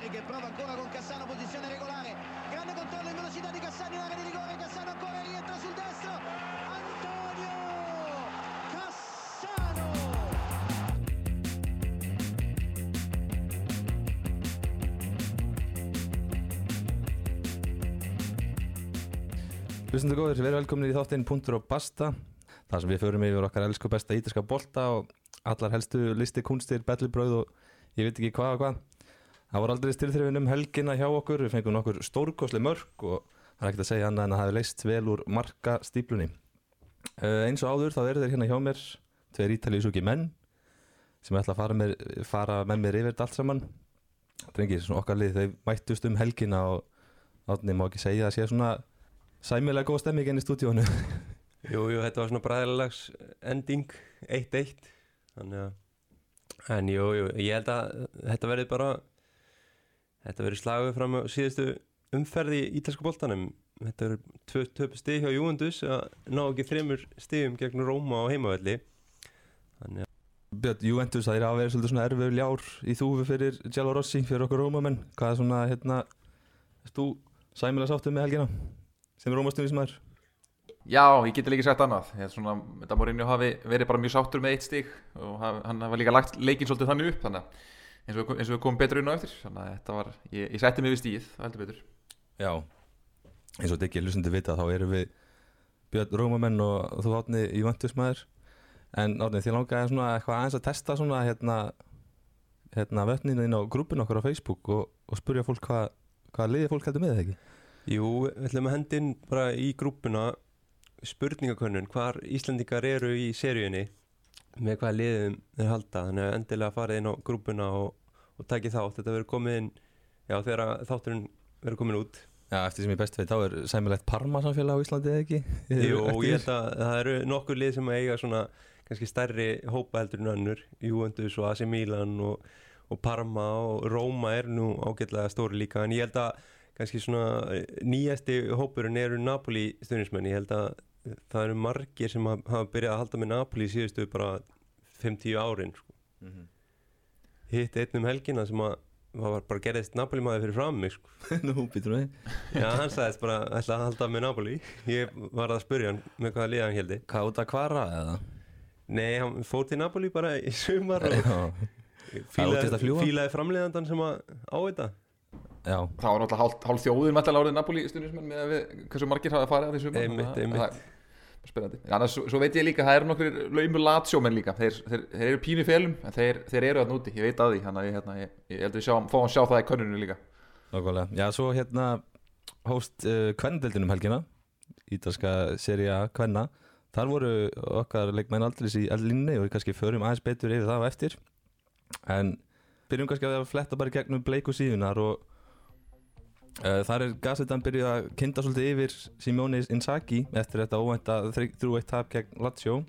che prova ancora con Cassano posizione regolare. Grande controllo in velocità di Cassano in area di rigore. Cassano ancora rientra sul destro. Antonio Cassano! Hlustundu góður, við erum velkomin í þáttinn Puntur og Basta þar sem við förum yfir okkar elsku besta ítalska bolta og allar helstu listi, kunstir, bellibröð og ég veit ekki hvað og hvað það voru aldrei styrþrifin um helgina hjá okkur. Við fengum nokkur stórkosli mörg og það er ekkert að segja annað en að það hefði leist vel úr marka stíplunni uh, eins og áður þá eru þeir hérna hjá mér tveir ítalíusúki menn sem ætla að fara, með, fara með mér yfir þetta allt saman. Drengir, svona okkar lið, þau mættust um helgina og átni má ekki segja að sé svona sæmilega góð stemming inn í stúdíónu Jú, jú, þetta var svona bræðilegs ending 1-1 þannig að en jú, jú, ég held að þetta verði bara þetta verði slaguð fram á síðustu umferði í ítalska boltanum. Þetta verður tvö töpu stig hjá Júendus að ná ekki þreymur stigum gegn Róma á heimavelli. Þannig að Björn, Juventus, það er að vera svolítið svona erfið ljár í þúfi fyrir Gjalo Rossi fyrir okkur Rómamenn, hvað er svona hérna, erst þú sæmilega sáttuð með helgina? Sem Rómastunni Já, ég geti líka sagt annað. Ég, svona, þetta Mourinho hafi verið bara mjög sáttur með eitt stig og hann hafa líka lagt leikin svolítið þannig upp þannig að eins og, eins og við komum betur inn á eftir. Þannig að þetta var, ég, ég setti mig við stíð það heldur betur. Já, eins og þetta ekki hlustandi vita þá erum við Björn Rómamenn og þú átni Juventus maður. En átni því langaði svona eitthvað aðeins að testa svona hérna, hérna vötninu inn á grúpin okkur á Facebook og, og spurja fólk hvað hva liði fólk heldur með það ekki Jú, við ætlum að hendin bara í grúpuna spurningakönnun hvar Íslandingar eru í seríunni með hvaða liðum þeir halda. Þannig að endilega farið inn á grúpuna og, og takið þátt, þetta verður komið inn já þegar þátturinn verður komin út. Já, eftir sem ég best veit, þá er sæmilegt Parma samfélag á Íslandi eða ekki? Jú, ég held að það eru nokkur lið sem eiga svona kannski stærri hópa heldur en önnur. Juventus og AC Milan og, og Parma og Róma er nú ágætlega stóri líka. En ég held að kannski svona nýjasti hópurinn eru Napoli stundismenn, ég held að það eru margir sem hafa byrjað að halda með Napoli síðustu bara 5-10 árin sko. mm -hmm. hitt einn um helgina sem að var bara gerðist Napoli maður fyrir fram mig sko. Nú, býtur við Já, hann sagðist bara ætla að halda með Napoli ég var að spurja hann með hvaða liða hann heldi Hvað út að kvara eða? Nei, hann fór til Napoli bara í sumar og fílaði, fílaði framleiðandan sem að á þetta Já. það var náttúrulega hálf, hálf þjóðin með árið Napoli stundismenn með við, hversu margir hafa farið að einmitt, einmitt spennandi, annars svo, veit ég líka það eru nokkur laumur latsjómenn líka. Þeir, þeir, þeir eru pínu félum, en þeir, þeir eru að núti ég veit að því, þannig að ég, hérna, ég, ég held að við fáum að sjá það í könnunum líka. Nákvæmlega, já svo hérna hóst uh, kvendeldinum helgina ítalska seria kvenna. Þar voru okkar leikmenn aldrei í allinni og við kannski förum aðeins betur yfir það á eftir. En byrjum kannski að fletta bara gegnum bleiku síðunar og Uh, þar er Gazetan byrjuð að kynnta svolítið yfir Simone Inzaghi eftir þetta óvænta 3-1 tap gegn Lazio.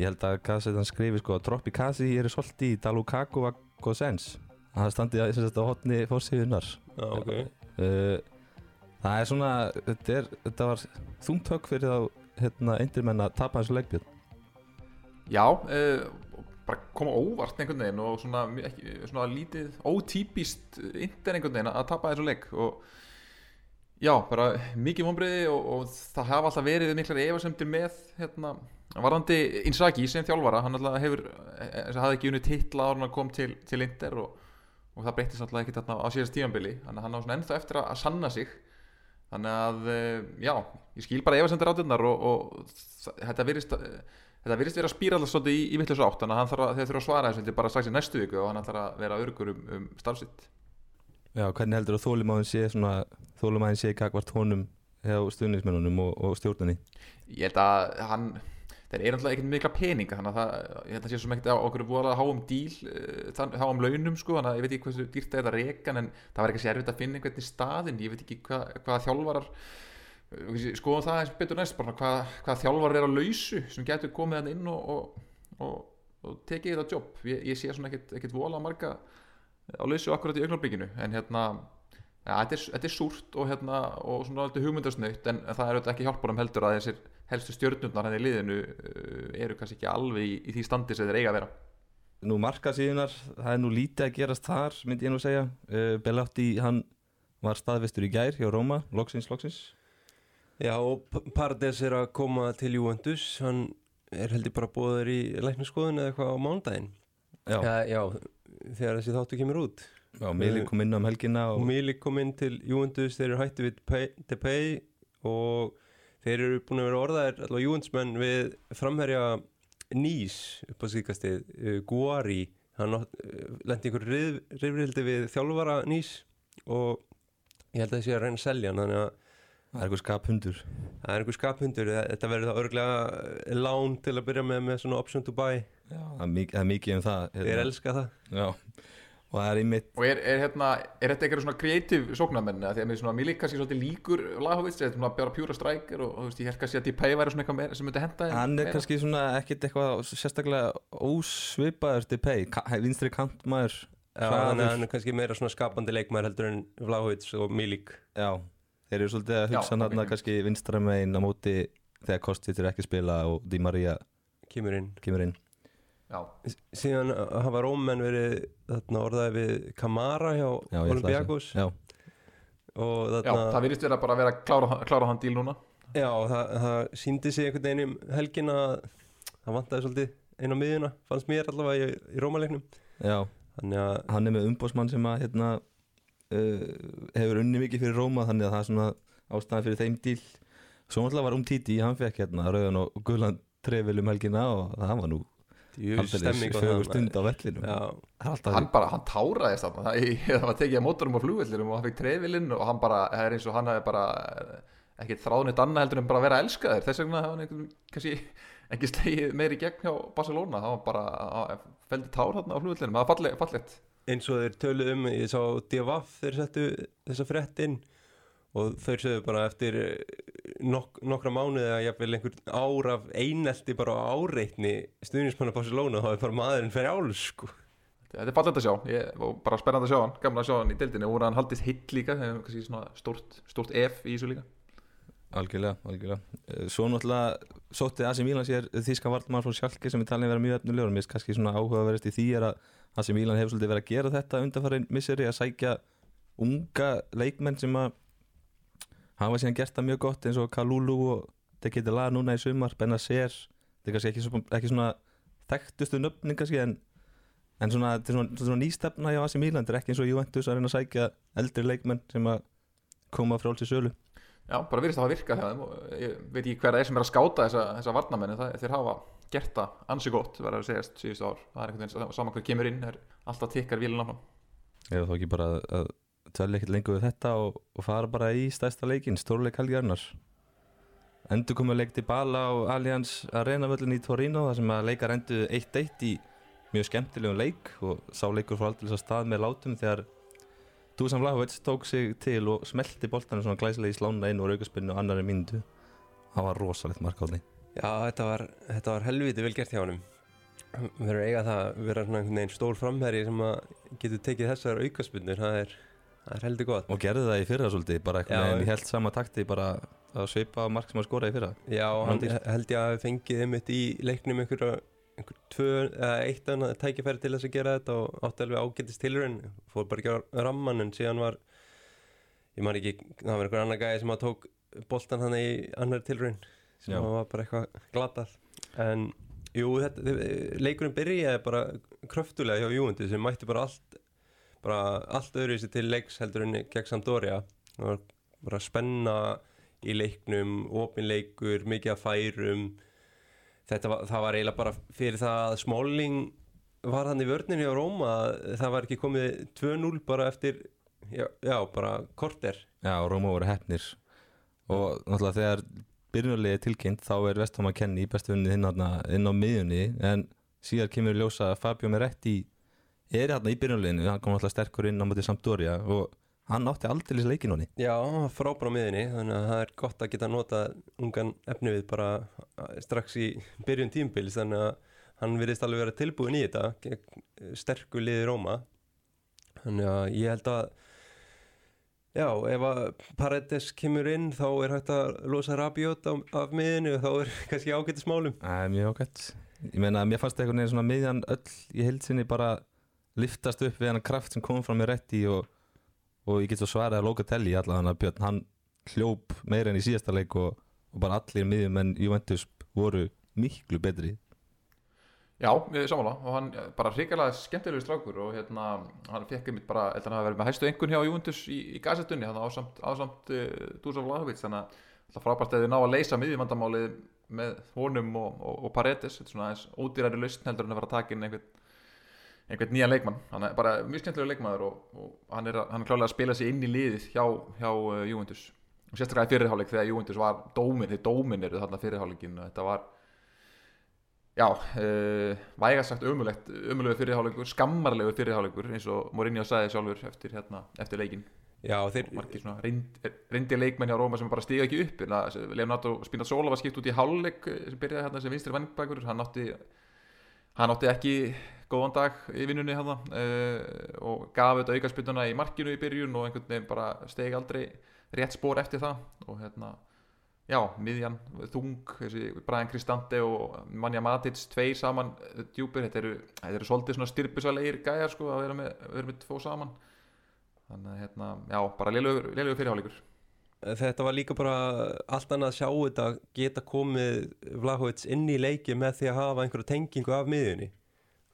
Ég held að Gazetan skrifi sko Troppi Kasi eru svolítið í Dalukaku var góð sens að það standi að þetta á hotni fórsíðunar okay. uh, það er svona þetta, er, þetta var þungtök fyrir þá hérna, eindirmenn að tapa þessu leikbjörn Já uh, bara koma óvart einhvern veginn og svona, ekki, svona lítið ótípist inter einhvern veginn að tapa þessu leik og já, bara mikið vonbreiði og, og það hafa alltaf verið miklar efasemtir með hérna, varðandi Inzaghi sem þjálfara, hann alltaf hefur hafði ekki unni titla ára hann kom til, til inter og, og það breytist alltaf ekki á síðast að hann á ennþá eftir að, að sanna sig. Þannig að, já, ég skil bara efasemtir átunar og, og þetta verist að þetta virðist vera að spýra alltaf svolítið í, í vittlis átt þannig að hann þarf að, þeir þurfa að svara þessu bara strax í næstu viku og hann þarf að vera örgur um, um starfsitt Já, hvernig heldur þú að þólumæðin sé svona, þólumæðin sé kakvart honum hjá stuðnismennunum og, og stjórnani? Ég held að hann þeir eru alltaf ekkert mikla peninga þannig að það, ég held að sé svo mægt á okkur búið að háum díl, þann, háum launum sko, þannig að ég veit ekki hversu dýrt það er að reyka en það var ekki sérfitt að finna einhvern staðin ég veit ekki hvað, hvað þjálfarar skoðum það eins betur næst bara hvað, hvað þjálfar er á lausu sem getur komið hann inn og, og, og, og tekið þetta jobb ég, ég sé svona ekkert vola marga á lausu akkurat í augnarbyggjunu en hérna ja, þetta, þetta er súrt og hérna svona hugmyndarsnöytt en það er ekki hjálpunum heldur að þessir helstu stjórnundar hann í liðinu uh, eru kannski ekki alveg í, í því standi sem þeir eiga að vera. Nú markasíðunar, það er nú lítið að gerast þar, myndi ég nú segja. Uh, Bellotti, hann var staðvistur í gær hjá Róma, loksins, loksins Já, og P- Paredes er að koma til Juventus, hann er heldur bara búður í læknaskoðun eða eitthvað á mándaginn. Já, Já, já, þegar þessi þáttu kemur út. já Mili kom inn um helgina Og Milik kom inn til Juventus, þeir eru hætti við Pay- Depay og þeir eru búin að vera orðaðir, allavega Juventusmenn við framherja Nýs upp á síðkastið, uh, Guari, hann uh, lendi einhver rif, rifrildi við þjálfara Nýs og ég held að það sé að reyna að selja hann, þannig að það er eitthvað skaphundur. Það er einhver skaphundur, þetta verður það örglega lán til að byrja með með svona option to buy, Já, það er mikið, það er mikið um það þeir elska það. Já, og það er einmitt Og er, er, hérna, er þetta eitthvað svona kreatív sóknarmenn? Að mér svona, mér líka kannski svolítið líkur Lahovits, þetta er svona bara pjúra strækir og, veist, ég held kannski að Depay væri svona eitthvað meira sem myndi henda Hann er meira. kannski svona ekkit eitthvað sérstaklega ósvipaður til pay, Ka vinstri kantmaður Já, hann er kannski meira svona skapandi leikmær heldur en Vlahovic og Milik. Já, þeir eru svolítið að Já, hugsa hann ok. kannski vinstra megin á móti þegar Kostit er ekki að spila og Di Maria kemur inn. kemur inn. Já, Síðan hafa Rómenn verið þarna orðaði við Kamara hjá Já, að Olympiakos. Og já, þarna, það virðist vera bara að vera að klára, klára hann díl núna. Já, það, það síndi sig einhvern veginn um helgin að það vantaði svolítið einn á miðjuna, fannst mér allavega í, í. Já, að, hann er með umbósmann sem að hérna, hefur unni mikið fyrir Róma þannig að það er svona ástæðan fyrir þeim díl. Svo náttúrulega var um Titi, hann fekk hérna rauðan og gulan trefil um helgina og það var nú á það. stund á vellinum. Já, Það alltaf Hann bara, hann táraðist þarna. Það, ég, það var tekið að mótorum á flugvellirum og hann fekk trefilinn og hann bara, það er eins og hann hafi bara eh, ekkert þráðnitt annað heldur en bara að vera elskaðir þess vegna hafa hann einhvern kannski ekki slegið meiri gegn hjá Barcelona. Það var bara, að- feldi tár þarna á flugvellinum. Það var falleg, fallegt eins og þeir töluðu um ég sá DFF þeir settu þessa frétt inn og þeir sögðu bara eftir eh, nok nokkra mánuði að jafnvel einhver ár af einelti bara á áreitni stuðnismanna Barcelona þá er bara maðurinn fyrir áls sko. þetta er fallegt að sjá, ég, og bara spennandi að sjá hann gaman að sjá hann í deildinni. Og hann haldist hitt líka? Er stórt, stórt F í þessu líka. Algjörlega, algjörlega. Eh, Svo náttúrulega sótti AC Milan sér þýskan vartmann frá Schalke sem er talin vera mjög efnulegur Mér finnst kannski svona áhugaverðist í því er að AC Milan hefur svolítið verið að gera þetta undanfærin misseri að sækja unga leikmenn sem að hafa síðan gert það mjög gott eins og Kalulu og Tekiti Laga núna í sumar Benacer, þetta er kannski ekki, svo, ekki svona þekktustu nöfning kannski en, en svona, er svona, svona nýstefna hjá AC Milan, þetta er ekki eins og Juventus að reyna að sækja eldri leikmenn sem að koma frá til sölu Já, bara virðist að virka hjá þeim og ég veit ekki hver það er sem er að skáta þessa, þessa varnamenni það, þeir hafa gert það ansi gott verður að segjast síðustu ár. Það er einhvern veginn saman hver kemur inn er alltaf tikkarvílun áfram. Er það þá ekki bara að- að tvelja ekkert lengur við þetta og, og fara bara í stærsta leikin, stórleik helgjarnar Endur komið leik til Bala á Allianz Arena völlin í Torino þar sem að leikar endur 1-1 í mjög skemmtilegum leik og sá leikur fór aldrei að stað með látum þegar Dusan Vlahovic tók sig til og smelti boltanum svona glæsilega í slána inn og raukaspinnu og annari myndu það var rosalegt mark á því. Já, þetta var, þetta var helviti vel gert hjá honum. Við erum eiga það að vera svona einhvern veginn stór framherri sem að getur tekið þessar aukaspunnir það er, er heldur gott. Og gerði það í fyrra svolítið bara en já. ég held sama takti bara að svipa á mark sem að skora í fyrra. Já, hann held ég að fengið einmitt í leiknum einhver, einhver tvö eða eitt annað tækifæri til þess að gera þetta og átti alveg ágætist tilurinn fór bara ekki á ramman en síðan var ég man ekki, það var einhver annar gæði sem að tók boltan hann í annar tilurinn sem Já. var bara eitthvað glatað. En jú, þetta, leikurinn byrjaði bara kröftulega hjá Júundi sem mætti bara allt bara allt öðru til leiks heldur en gegn Sampdoria. Það var bara spenna í leiknum, opinleikur, mikið að færum þetta var, það var eiginlega bara fyrir það að Smalling var hann í vörninni á Róma það var ekki komið 2-0 bara eftir já, já bara korter. Já, Róma voru hefnir og náttúrulega þegar byrjunarliði er tilkynnt þá er Vestham að kenni í bestu vunni inn, á miðjunni. En síðan kemur ljósa Fabio Meretti er hérna í byrjunarliðinu. Hann kom náttúrulega sterkur inn á móti Sampdoria og hann átti aldrei leikin honni já, frábæra miðinni þannig að það er gott að geta nota ungan efni við bara eh, strax í byrjun tímbils þannig að hann virðist alveg vera tilbúin í þetta gegn sterku liði Róma. Þannig að ég held að Já, ef að Paredes kemur inn þá er hægt að losa Rabiot af, af miðinu og þá er kannski ágættis málum. Það er mjög ágætt. Ég meina að mér fannst einhvern veginn svona miðjan öll í heilsinni bara liftast upp við hann kraft sem kom fram með rétti og, og ég get svo svarað að Locatelli allavega Björn, hann hljóp meira enn í síðasta leik og, og bara allir miðjum en Juventus voru miklu betri. Já, samanlá og hann eh, bara hrikalega skemmtilegu strákur og hérna hann fekk einmitt bara, held að hann hafi verið með hæstu engun hjá Juventus í, í gazettunni, hann ásamt, ásamt uh, Dusan Vlahovic, þannig að frábært að þið ná að leysa miðjumandamálið með honum og, og, og Paredes. Þetta er svona aðeins ódýræri lausn heldur en að vera að taka inn einhvern, einhvern nýjan leikmann hann er bara mjög skemmtilegu leikmaður og, og hann er, er klálega að spila sig inn í liðið hjá, hjá uh, Juventus og sérstaklega í fyrirháleik þegar Juventus var dómin, þeir dómin eru þarna fyrirháleikin og þetta var Já, uh, vægast sagt ömulegt, ömulegu fyrirháleikur, skammarlegu fyrirháleikur eins og Mourinho sagði sjálfur eftir, hérna, eftir leikin. Já, þeir, Margir svona reynd, reyndi leikmenn hjá Róma sem bara stiga ekki upp. Na, Leonardo Spinazzola var skipt út í háluleik sem byrjaði hérna sem vinstri vangbækur. Hann átti, hann átti ekki góðan dag í vinnunni hérna uh, og gaf auðvitað aukarspytuna í markinu í byrjun og einhvern veginn bara stegi aldrei rétt spór eftir það. Og hérna já, miðjan, þung þessi Brian Cristante og Manja Matic tveir saman eh, djúpir. Þetta eru, þetta eru svolítið svona styrpisalegir gæjar sko að vera með, vera með tvo saman. Þannig að hérna, já, bara leilugur fyrirháleikur. Þetta var líka bara allt annað að sjá þetta geta komið Vlahovic inn í leiki með því að hafa einhverju tengingu af miðjunni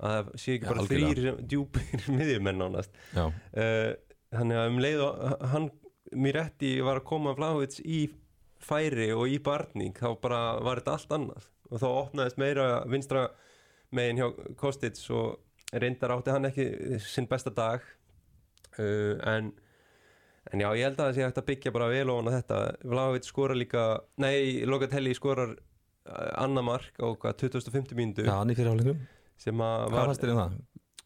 að það sé ekki Já, bara algjörlega. þrýr djúpir miðjumenn ánast Já, uh, þannig að um leið og hann mér rétti var að koma Vlahovic í færi og í barning þá bara var þetta allt annað. Og þá opnaðist meira vinstra megin hjá Kostits og reyndar átti hann ekki sinn besta dag. Uh, en en já, ég held að það sé hægt að byggja bara vel ofan á þetta. Vlahovic skora líka nei, Locatelli skorar uh, annað mark á hvað, 2050 mínútu. Já hann í fyrirháleikum sem að Hvað fannst þér um það?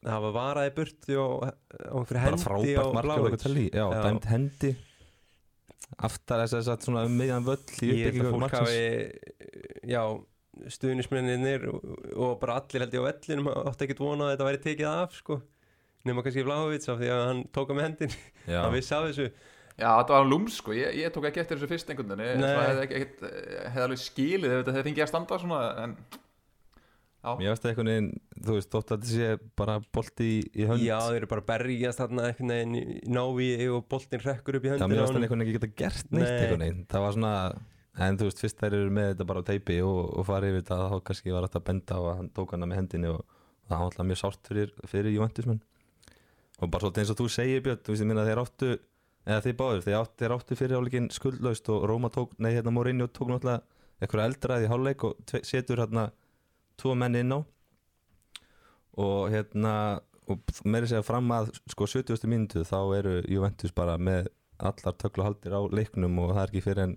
það var varaði burti og, og Bara hendi á frábært mark á Vlahovic Locatelli Já, Já. dæmt hendi. Aftar þess að satt svona um miðjan völl í marksins. hafi já, stuðnismenninir og, og bara allir held ég á vellinum átti ekkert vona að þetta væri tekið af sko. Nema kannski Vlahovic af því að hann tóka með hendin hann vissi af þessu. Já, þetta var lúm sko, ég, ég tók ekki eftir þessu fyrst einhvern veginn, ég hef alveg skilið ef þetta hefði fengið að standa svona, en mér veist að einhvern veginn Þú veist, þótt að þetta sé bara bolti í, í hönd. Já, þeir eru bara berjast þarna einhvern veginn návi og boltinn hrekkur upp í Já, höndina mér veist að einhvern veginn ekki geta gert neitt Nei. einhvern veginn. Það var svona En þú veist, fyrst þær eru með þetta bara á teipi og, og farið yfir þetta þá kannski var þetta að benda að hann tók hana með hendinni og það var alltaf mjög sárt fyrir, fyrir Juventusmenn. Og bara svolítið eins og þú segir Björn, þú veist, ég minna þeir áttu eða þið báður, þeir áttu, þeir áttu fyrir áleikin skuldlaust og Róma tók, nei hérna Mourinho tók náttúrulega eitthvað eldraði í hálfleik og setur hérna tvo menn inn á og hérna og meiri segja fram að sko 70. mínútu þá eru Juventus bara með allar tökluhaldir á leiknum og það er ekki fyrir en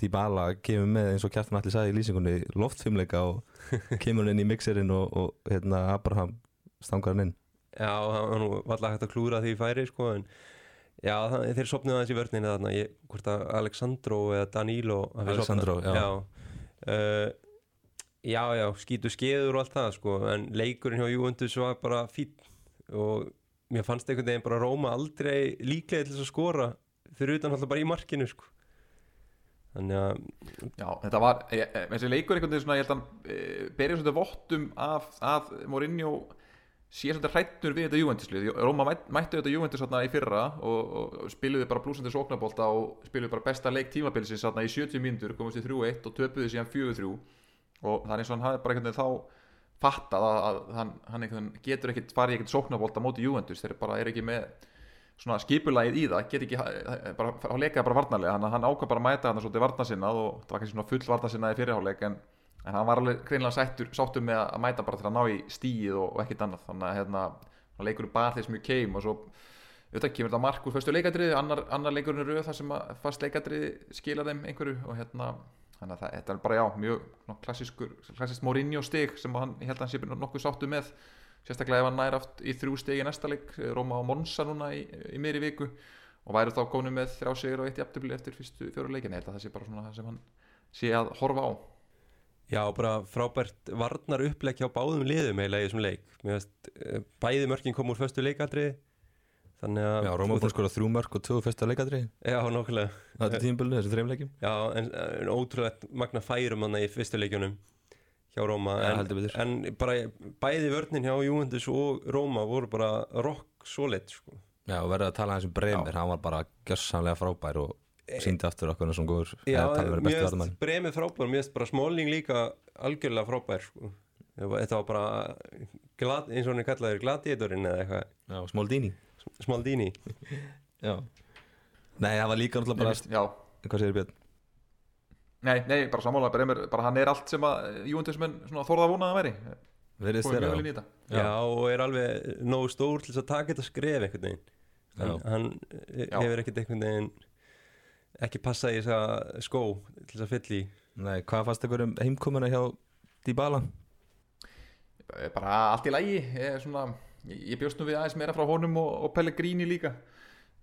Dybala kemur með eins og Kjartan allir sagði í lýsingunni loftfimleika og kemur inn í mixerinn og, og hérna Abraham stangar hann inn já, hann hann var alltaf hægt að klúra því færi sko en já, það, þeir sopnuðu aðeins í vörninu þarna ég, hvort að Alexandro eða Danilo Alexandro, sofnað. já. já. Uh, já, já, skítu skeður og allt það sko, en leikurinn hjá Juventus var bara fín og mér fannst einhvern veginn bara Róma aldrei líklega til þess að skora fyrir utan alltaf bara í markinu sko. Þannig að Já, þetta var, e- e- þessi leikur einhvern veginn svona, ég held að e, berið svolítið vottum af, að Mourinho sé svolítið hrættur við þetta Juventuslið. Róma mætt, mættu þetta Juventus svona í fyrra og, og spiluði bara blúsandi sóknabólta og spiluði bara besta leik tímabilsins svona í 70 mínútur, komast í 3-1 og töpuði síðan 4-3 og það er eins og hann hafi bara einhvern veginn þá fattað að, að hann, hann einhvern veginn getur ekkit farið ekkert sóknabólta móti Juventus. Þeir bara er ekki með svona skipulagið í það, get ekki bara, á leikaði bara varnarlega, hann, hann ákvað bara að mæta hann svolítið varnarsinnað og það var kannski svona full varnarsinnað í fyrirháleik en, en hann var alveg greinlega sættur, sáttur með að mæta bara til að ná í stíið og, og ekkit annað. Þannig að hérna, hann leikur bara þess mjög keim og svo auðvitað kemur þetta mark úr fyrstu leikadriði annar, annar leikurinn er rauð þar sem að fast leikadriði skila þeim einhverju og hérna þannig að það, þetta er bara já, mjög klassískur, klassískt Mourinho stig sem hann, ég held að hann sé nokkuð sáttu með. Sérstaklega ef hann nær aft í þrjú stegi í næsta leik, Róma og Monsa núna í, í miðri viku. Og væri þá komin með þrjá sigur og eitt jafntefli eftir fyrstu fjóru leikin, ég held að það sé bara svona það sem hann sé að horfa á. Já, bara frábært varnar upplegg hjá báðum liðum eiginlega í þessum leik. Mér veist, eh, bæði mörkin kom úr föstu leikaldri þannig að Já, Róma búin skora þrjú mörg og tvö fyrsta leikadri Já, nokkulega Það er tímbölu, þessi þreim leikjum. Já, en, en ótrúlegt magna færum hann í fyrstu leikjunum hjá Róma. Já, en, heldur betur. en bara bæði vörnin hjá Juventus og Róma voru bara rock solid sko. Já, og verður að tala eins um Bremer, hann var bara gjörsamlega frábær og síndi aftur okkur svona góður Já, verið bestu mér vartamann finnst bremið frábær mér finnst bara Smalling líka algjörlega frábær sko. þetta var bara glad, eins og hann kallaður gladiatorinn eða eitthvað. Já, Smaldini Smaldini Já Nei, það var líka náttúrulega bara Já, Hvað segir Björn? nei, nei, bara sammála Bremer, bara hann er allt sem að Júventus menn svona þorða að vona að það væri Verðist þeirra Já. Já. og er alveg nógu stór til þess að taka þetta skref einhvern veginn Já. hann Já. hefur ekkert einhvern veginn ekki passað í þessa skó til þess að fylla í Nei, hvað fannst ykkur um heimkomuna hjá Dybala? Eh, bara allt í lægi ég, er svona, ég, bjóst nú við aðeins meira frá honum og, og Pellegrini líka.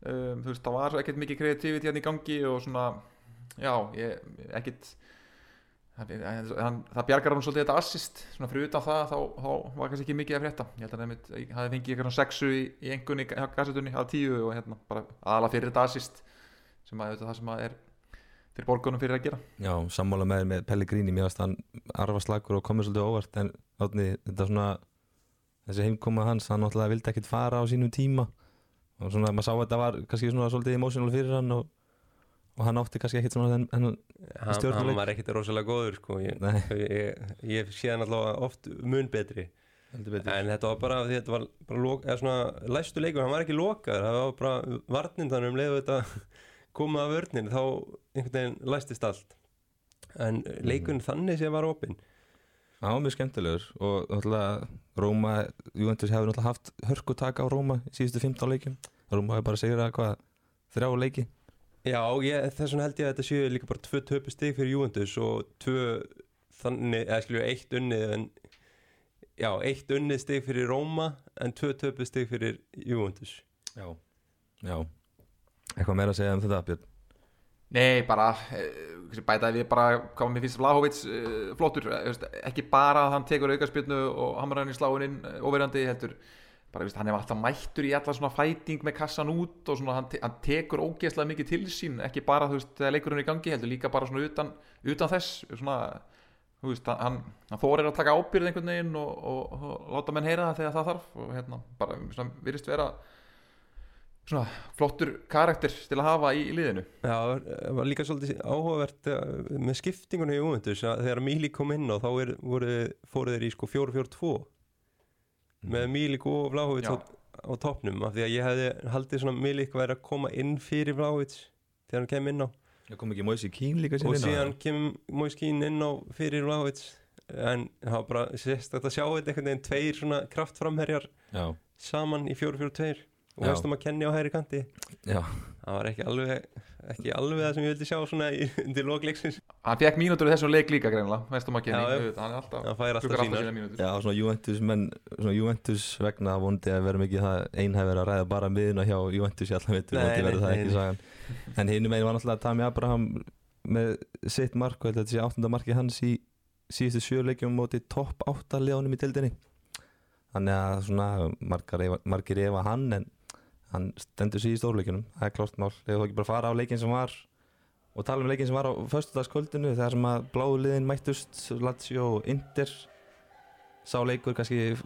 Um, þú veist, það var ekkert mikið kreativiti hérna í gangi og svona já, ekkert það bjargar hann svolítið þetta assist. Svona fyrir utan það, þá, þá var kannski ekki mikið að frétta. Ég held að nefnit, ég hafði fengið eitthvað sexu í, í engunni gassetunni af tíu og hérna, bara aðalega fyrir þetta assist sem að það sem að er fyrir borgunum fyrir að gera. Já, sammála með, með Pellegrini. Mér varst hann arfa slagur og komið svolítið óvart En átni, þetta svona Þessi heimkoma hans, hann náttúrulega vildi ekkit fara á sínum tíma. Og svona, maður sá að þetta var kannski svona svolítið emotional fyrir hann Og, og hann átti kannski ekkit svona hann, hann var ekkert rosalega góður sko. ég, Nei, ég, ég sé hann allavega oft mun betri. En þetta var bara því þetta var bara lok, eða svona læstu leikur, hann var ekki lokaður. Það var bara varnindan um leiðu þetta komið af vörnin þá einhvern veginn læstist allt. En leikurinn þannig sem var opinn Það var mjög skemmtilegur og náttúrulega Róma, Juventus hefur náttúrulega haft hörkutaka á Róma í síðustu 15 leikjum. Róma hefur bara segjað að hvað þrjá leiki. Já, ég, þess vegna held ég að þetta séu líka bara tvö töpu stig fyrir Juventus og tvö þannig, eða skilju eitt unnið en já, eitt unnið stig fyrir Róma en tvö töpu stig fyrir Juventus. Já Já. Eitthvað meira að segja um þetta Björn Nei, bara eh, bætaði við bara hvað mér finnst Vlahovic eh, flottur, eh, ekki bara að hann tekur aukarspilnu og hamrar hann í sláinin overandi heldur, bara hann hefur alltaf mættur í alla svona fæting með kassan út og svona hann, te hann tekur ógeðslega mikið til sín, ekki bara þú veist þegar leikurinn er í gangi heldur, líka bara svona utan, utan þess, svona þú veist, hann, hann þórir að taka ábyrð einhvern veginn og, og, og láta menn heyra það þegar það þarf og hérna, bara svona, virðist vera svona flottur karakter til að hafa í, í liðinu. Já, það var líka svolítið áhugavert eh, með skiptingunni í Juventus að þegar Míli kom inn á þá er, voru, fóru þeir í sko 4-4-2 með Mílik og Vlahovic Já. á, á toppnum af því að ég hefði haldið svona Mílik væri að koma inn fyrir Vlahovic þegar hann kem inn á. Það kom ekki Moise Keane líka og inn á síðan kem Moiskín inn á fyrir Vlahovic en það var bara sérstætt að sjá þetta einhvern veginn tveir svona kraftframherjar Já, saman í 4-4-2 og Já. veistum að kenni á hægri kanti. Já, það var ekki alveg ekki alveg það sem ég vildi sjá svona í, undir lokleiksins Hann fekk mínútur í þessum leik líka greinlega Vestum að Já, já. kenni, hann er alltaf það fær alltaf alltaf sína mínútur. Já svona Juventus menn, svona Juventus vegna vondi að vera mikið það einhæfur að ræða bara miðuna hjá Juventus í allan veitur, Nei, vondi verður nei, það ekki nei. sagan. En hinn megin var náttúrulega Tami Abraham með sitt mark, og þetta sé áttunda marki hans í síðustu sjö leikjum móti topp átta leðunum í dildinni Þannig að svona margir efa hann en hann stendur sig í stórleikunum það er klart mál, ef þú ekki bara fara á leikin sem var og tala um leikin sem var á föstudagskvöldinu þegar sem að bláu liðin mættust Lazio Inter. Sá leikur kannski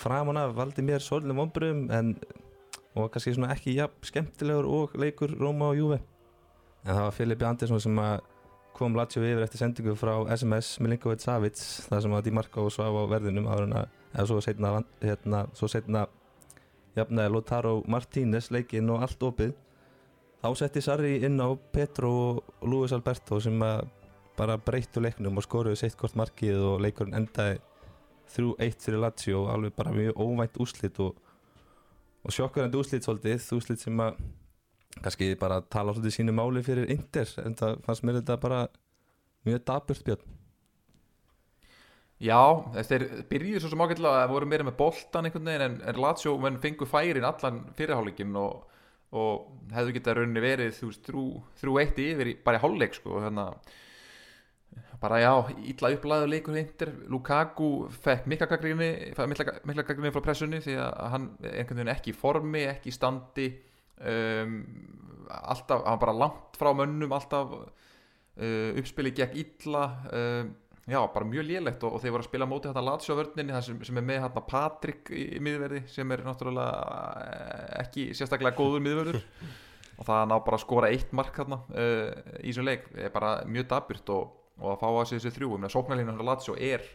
framan af valdi mér svolítið vonbröðum en og kannski svona ekki jafn skemmtilegur og leikur Róma og Juve. En það var Filipe Andersson sem kom Lazio yfir eftir sendingu frá SMS Milinkovic Savic þar sem að Di Marco svaf á verðinum að eða svo setna, hérna, svo setna jafnaði Lotaro Martínez leikinn og allt opið. Þá setti Sarri inn á Petro og Luis Alberto sem bara breyttu leiknum og skoruðu sitt hvort markið og leikurinn endaði 3-1 fyrir Lazio og alveg bara mjög óvænt úslit og, og sjokkurandi úslit svolítið, úslit sem að kannski bara tala svolítið sínu máli fyrir Inter en það fannst mér þetta bara mjög daburt björn Já, þeir byrjuðu svo sem ágætlega að voru meira með boltan einhvern veginn en, en Lazio menn fengu færin allan fyrirháleikin og, og hefðu getað rauninni verið þrjú, eitt yfir í, bara í hálfleik sko, þannig að bara já, ítla upplæðu leikur hindir, Lukaku fekk mikla gaggrinni mikla, mikla gaggrinni frá pressunni því að hann er einhvern veginn ekki í formi, ekki í standi um, alltaf, hann bara langt frá mönnum alltaf uh, uppspili gekk illa um, já, bara mjög lélegt og, og þeir voru að spila móti þetta Lazio-vörninni sem, sem er með hérna Patrik í, í miðverði sem er náttúrulega eh, ekki sérstaklega góður miðverður og það að ná bara að skora eitt mark hérna uh, í þessum leik er bara mjög dabyrt og, og að fá að sig þessi þrjú. Um að sóknarlínu hérna Lazio er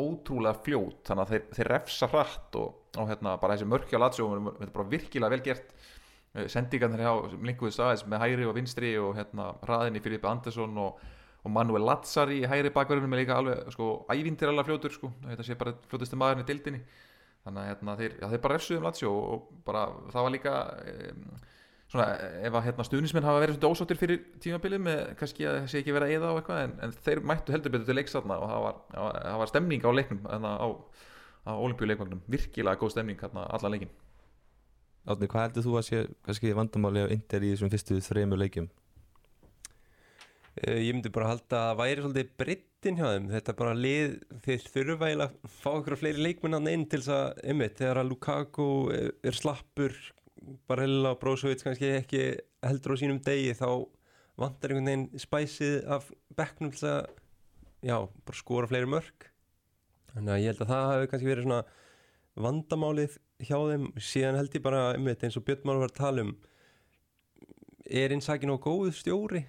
ótrúlega fljót þannig að þeir, þeir refsa hratt og, og hérna bara þessi mörkja Lazio þetta er bara virkilega vel gert. Eh, sendingarnir hjá Linkuði Sæðis með hægri og vinstri og hérna hraðinni Filipe Andersson og, og Manuel Lazzari í hægri bakverðinu með líka alveg sko ævintir alveg fljótur sko. Þetta sé bara fljótusti maðurinn í dildinni þannig að hérna, þeir, já, þeir bara refsuðum Lazio og, og bara það var líka um, svona ef að hérna, stuðnismenn hafa verið svona ósáttir fyrir tímabilið með kannski að það sé ekki verið að eða á eitthvað en, en þeir mættu heldur betur til leiksatna og það var, það var stemning á leiknum hérna, á, á olimpíuleikvagnum virkilega góð stemning hérna, alla leikin Átni, hvað heldur þú að sé kannski vandamáli af Inder í þessum fyrstu þrejum leikjum? Uh, ég myndi bara halda að væri svolítið breyttin hjá þeim. Þetta bara lið þeir þurfa eiginlega að fá okkur fleiri leikmennan inn til þess að einmitt, þegar að Lukaku er, slappur bara heila Brósovits kannski ekki heldur á sínum degi þá vantar einhvern veginn spæsið af bekknum til að já, bara skora fleiri mörg þannig að ég held að það hefur kannski verið svona vandamálið hjá þeim. Síðan held ég bara einmitt, eins og Björn Már var að tala um er einsakinn á góð stjóri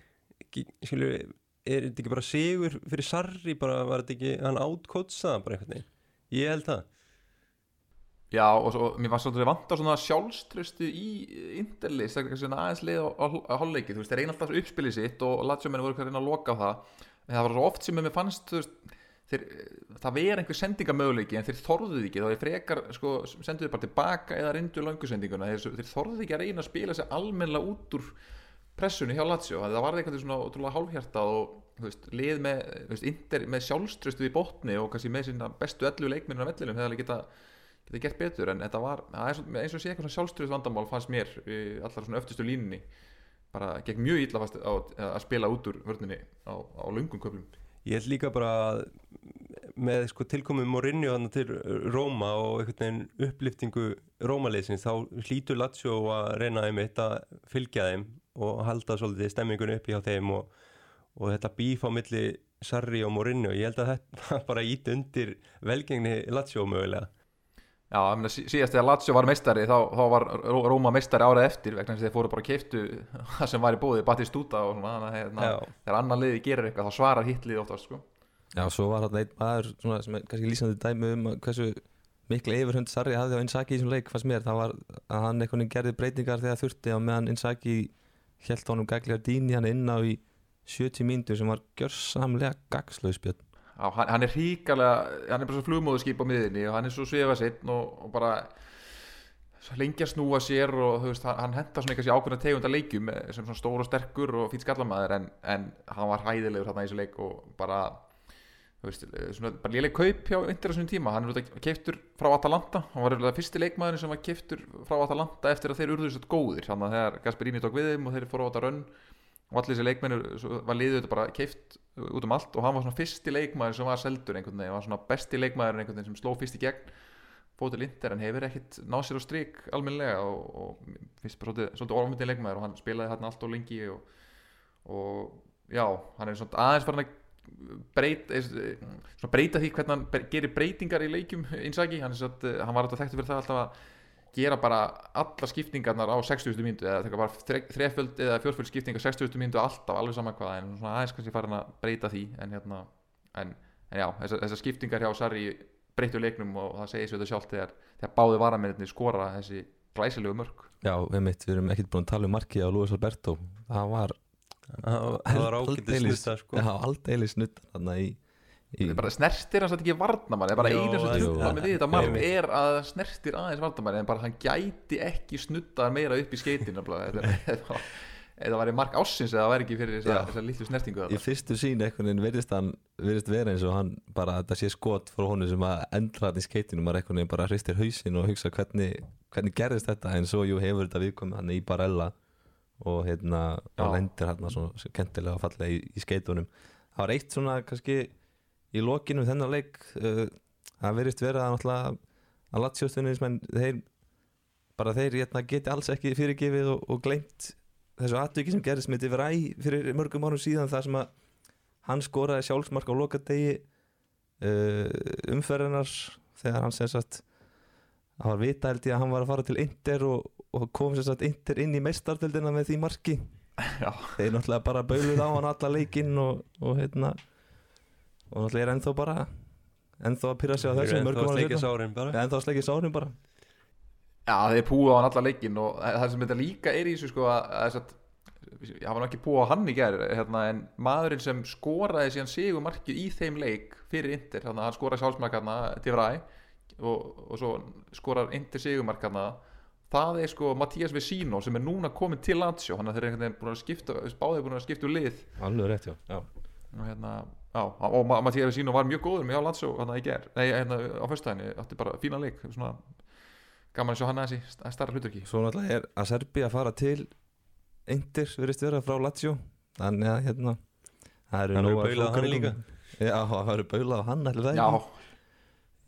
ekki, skilur, er þetta ekki bara sigur fyrir Sarri, bara var þetta ekki hann átkótsaða bara einhvern veginn? Ég held það. Já og svo, mér var svolítið vant á svona sjálfströstu í það er kannski aðeins leið á, á, hálfleiki, þú veist, þeir einn alltaf uppspilið sitt og Latsjómenni voru hverjum að loka á það. En það var svo oft sem mér fannst, þú veist þeir, það verið einhver sendingamöguleiki en þeir þorðuð ekki, þá er frekar sko, senduðu bara tilbaka eða reyndu langusendinguna, þeir, þeir þorðuð ekki að reyna að spila sig almennilega út úr pressunni hjá Lazio, það var eitthvað svona ótrúlega hálfhjarta og veist, lið með, veist, inter, með sjálfströstuð í botni og kannski með sína bestu ellu leikminn á vellinum hefði geta, geta gert betur en þetta var, eins og sé eitthvað sjálfströstuð vandamál fannst mér allar svona öftustu línunni. Bara gegn mjög illa fast á, að spila út úr vörninni á, á lungum köflum. Ég held líka bara með sko, tilkomið Mourinho til Róma og einhvern veginn upplýftingu Rómaleysins þá hlýtur Lazio að reyna einmitt að fylgja þeim og halda svolítið stemmingun upp í á þeim og, og þetta bíf á milli Sarri og Mourinho, ég held að þetta bara ít undir velgengni Lazio mögulega. Já, mena, síðast þegar Lazio var meistari þá, þá var Róma meistari árað eftir vegna þess að þeir fóru bara að keiftu það sem var í bóði, Batistúta og svona þannig að hérna, þegar annan liði gerir eitthvað þá svarar hittlið oftast sko. Já, svo var hann einn maður svona, sem er kannski lýsandi dæmi um hversu miklu yfirhund Sarri hafði á Inzaghi í þessum leik fannst mér, það var að hann gerði breytingar þegar þurfti á meðan Inzaghi held honum gæglega dýni hann inn á í 70 mínútur sem var gjörsamlega gagslausbjörn Já, hann, er hríkalega, hann er bara svo flugmóðuskip á miðinni og hann er svo svefasinn og, og bara lengi að snúa sér og veist, hann henda svona eitthvað ákveðna tegunda leikjum sem svona stór og sterkur og fýtt skallamæður en, en hann var hæðilegur þarna í þessu leik og bara, veist, svona bara léleg kaup hjá yndir þessum tíma, hann er keiftur frá Atalanta, hann var það fyrsti leikmaður sem var keiftur frá Atalanta eftir að þeir urðu svo góðir, þannig að þegar Gasperini tók við þeim og þeir fóru á þetta rönn og allir þessi leikmennir var liðið bara keift út um allt. Og hann var svona fyrsti leikmæður sem var seldur einhvern veginn, hann var svona besti leikmæður einhvern veginn sem sló fyrst í gegn fótið lindir en hefur ekkert náð sér á stryk almenlega og, og fyrst bara svolítið, svolítið og og já, svona aðeins farin að breyta, svona breyta því hvernig hann gerir breytingar í leikjum einsaki, hann, hann var alltaf þekktu fyrir það alltaf að gera bara alla skiptingarnar á 60. mínutu eða það var þreföld eða fjórföld skipting á 60. mínutu alltaf alveg saman hvað en svona aðeins kannski farin að breyta því en hérna en, en já, þessar þessa skiptingar hjá Sarri breyttu leiknum og það segir sér þetta sjálf þegar, þegar báði varamenninni skora þessi glæsilegu mörg Já, við mitt, við erum ekkert búin að tala um marki á Luis Alberto það var það var ágætið snutta sko. Já, aldeilis snutta þarna í Í... bara snertir hans að ekki varnamann það er bara einu sem trúða með því þetta marg er að snertir aðeins varnamann en bara hann gæti ekki snutta meira upp í skeitin eða var í marg ásins eða það væri ekki fyrir þessa, litlu snertingu í fyrstu sín eitthvað verðist hann verðist vera eins og hann bara þetta sé skot frá honum sem að endra hann í skeitinu maður eitthvað bara hristir hausin og hugsa hvernig, hvernig gerðist þetta en svo jú hefur þetta viðkomið hann í Barella og hérna og lendir hann svona kentilega að falla í, í skeitunum það var eitt svona kannski í lokinu þennan leik uh, það verist verið að náttúrulega að latsjóstunni þeir bara þeir hérna, geti alls ekki fyrirgefið og, og glemt þessu atviki sem gerist með Diveræ fyrir mörgum árum síðan það sem að hann skoraði sjálfsmark á lokadegi uh, umferðinars þegar hann sem sagt það var ég að hann var að fara til Inter og, og kom sem sagt Inter inn í meistardildina með því marki. Já. þeir náttúrulega bara bauðuð á hann alla leikinn og, og hérna og náttúrulega er ennþá bara ennþá að pyrra sig á þessu mörgum ennþá að sleikja sárin bara. Já, þeir púið á hann alla leikin og það sem þetta líka er í þessu sko að, að þess að ég hafa nú ekki púið á hann í gær hérna, en maðurinn sem skoraði síðan sigumarkið í þeim leik fyrir Inter, hérna, hann skoraði sjálfsmark hérna til Ræ og, og svo skorar Inter sigumark hérna það er sko Mattias Vecino sem er núna komin til Lazio. Hann er einhvern veginn búin að skipta báðið búin að skipta úr lið. Alveg rétt já, já. og hérna og Ma- Mattias Vecino var mjög góður með Lazio hérna í ger, nei hérna á föstudaginu átti bara fína leik, svona gaman að sjá hann aðeins í starra hluturki svo náttúrulega er að Serbi að fara til Inter verðist vera frá Lazio. Þannig að hérna það eru á hann flóknum- líka. já, það eru baulað á hann allir það Já,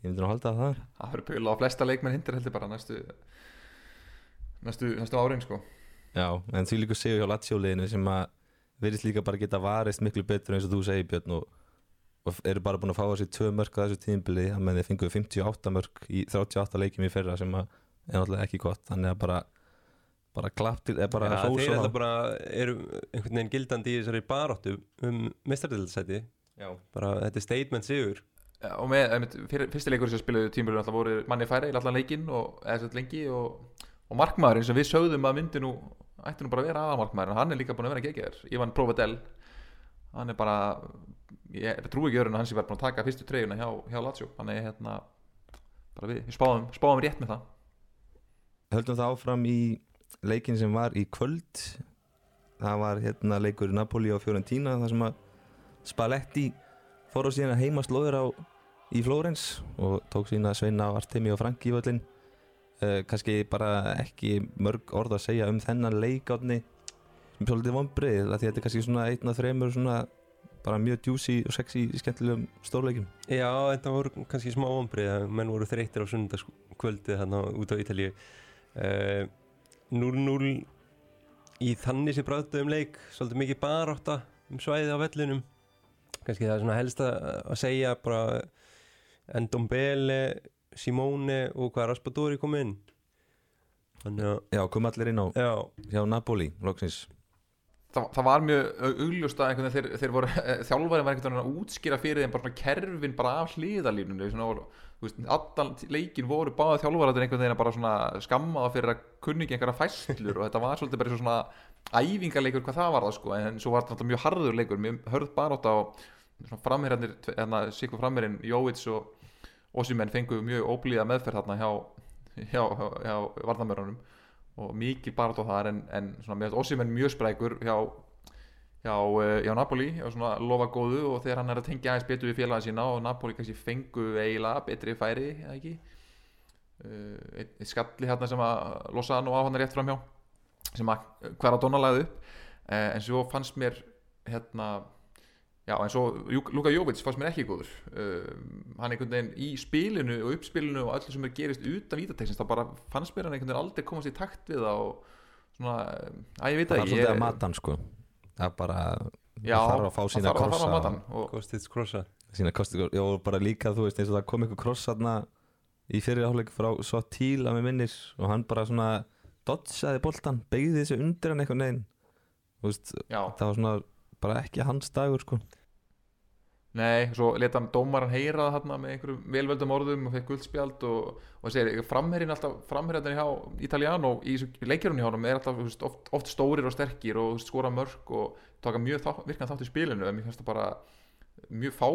ég myndi nú halda að það. Það verður pölu á flesta leikmenn hindir heldur bara næstu næstu, næstu árin sko. Já, en því líka segjum hjá Lazio-liðinu sem að verðist líka bara geta varist miklu betur eins og þú segir Björn og, og eru bara búin að fá þessi tvö mörk á þessu tíðinbili að menn þið fenguðu 58 mörk í 38 leikjum í fyrra sem að er náttúrulega ekki gott. Þannig að bara bara klapp til, eða bara Já, þeir þá. bara eru einhvern veginn gildandi í þessari baráttu um mistardildasæti Já. bara þetta er statement sigur. Já, og með, einmitt, fyrir, fyrsti leikur sem spiluðu alltaf voru manni færi í allan leikinn og eða sett lengi og, og markmaðurinn sem við sögðum að myndi nú ætti nú bara að vera aðalmarkmaðurinn hann er líka búin að vera geggjær Ivan Provedel. Hann er bara ég trú ekki öðrun að hann sé bara búin að taka fyrstu treyjuna hjá, hjá Lazio. Hann er hérna bara við, við spáðum, spáðum rétt með það. Höldum það áfram í leikin sem var í kvöld. Það var hérna leikur Napoli á Fiorentina þar sem að Spalletti fór á síðan að heima slóður á í Flórens og tók sína Sveina Artemi og Franki í völlin uh, kannski bara ekki mörg orð að segja um þennan leikátni sem svolítið vonbrið því að þetta er kannski svona einn af þremur svona bara mjög djúsi og sexy skemmtilegum stórleikum Já, þetta voru kannski smá að menn voru þreyttir á sunnudagskvöldið hérna út á Ítalíu. Uh, 0-0 í þannig sem bræðtu um leik svolítið mikið barátta um svæðið á vellinum. Kannski það er svona helst að að segja bara Endombele, Simone og hvað Raspadori kom inn. Þannig að Já, kom allir inn á já, hjá Napoli, loksins. Það, það var mjög augljóst að einhvern veginn þeir, þeir voru, þjálfæri var einhvern veginn að útskýra fyrir þeim bara svona kerfin bara af hliðalínunni svona, og, þú veist, allan leikin voru báða þjálfæri einhvern veginn að bara svona skammaða fyrir að kunni ekki einhverja fæslur og þetta var svolítið bara eins og svona æfingarleikur hvað það var það sko en svo var þetta mjög harður leikur mjög hörð barátt á svona framherjarnir, hérna Sikko framherrin Jóvits og Ósimenn fengu mjög óblíða meðferð þarna hjá, hjá, hjá, hjá varnamörunum og mikið barátt á það en, en svona með Ósimenn mjög sprækur hjá hjá, eh, hjá Napoli og svona lofa góðu og þegar hann er að tengja aðeins betur við félagin sína og Napoli kannski fengu eiginlega betri færi eða ekki? Uh, eitt, eitt skalli hérna sem að losa hann og á hann rétt framhjá sem að hver að donna lagði upp. Uh, en svo fannst mér hérna já en svo Luka Jovic fannst mér ekki góður. Uh, hann einhvern veginn í spilinu og uppspilinu og öllu sem er gerist utan vítateksins þá bara fannst mér hann einhvern veginn aldrei komast í takt við það og svona, að ég veit Það það var svolítið að mata hann sko. Það er bara Já, það þarf að fá sína þarf- það þarf krossa að mata hann og, Kostits krossa. Sína kosti Já, og bara líka þú veist eins og það kom eitthvað kross þarna í fyrir áleik frá svo tíl að mér minnir og hann bara svona dodsaði boltan, beigði þessu undir hann eitthvað neginn Þú veist, það var svona bara ekki hans dagur sko. Nei, svo leta hann dómaran heyra það hérna með einhverjum velvöldum orðum og fekk guldspjald og, og segir, framherrin alltaf framherrin hjá Italiano í leikjörunni hjá honum er alltaf veist, oft, oft stórir og sterkir og veist, skora mörg og taka mjög þá, virkan þátt í spilinu. En mér finnst það bara mjög fá,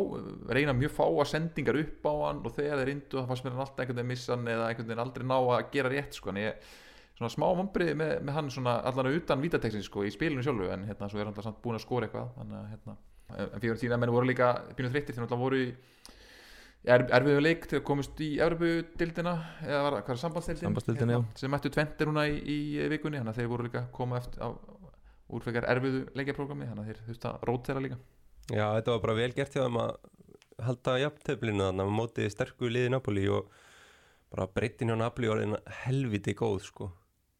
reyna mjög fáa sendingar upp á hann og þegar þeir indu það fannst mér hann alltaf einhvern veginn missa hann eða einhvern veginn aldrei ná að gera rétt sko. En ég svona smá vombriði með, með hann svona allan utan vítateksin sko í spilinu sjálfu en hérna svo er hann alltaf samt búin að skora eitthvað þannig að hérna en fyrir tína menn voru líka pínu þreyttir þegar alltaf voru í er, erfiðu leik til að komast í Evropudildina eða var hvað er sambandsdildin? Sambandsdeildina, já. sem mættu tventir núna í, í vikunni þannig að þeir voru líka koma eftir á úrfekar erfiðu leikjaprógrami þannig að þeir þurftu að rótera líka Já, þetta var bara vel gert hjá þeim að halda jafntöflinu þannig að mótið sterku liði Napoli og bara breytin hjá Napoli einn helviti góð sko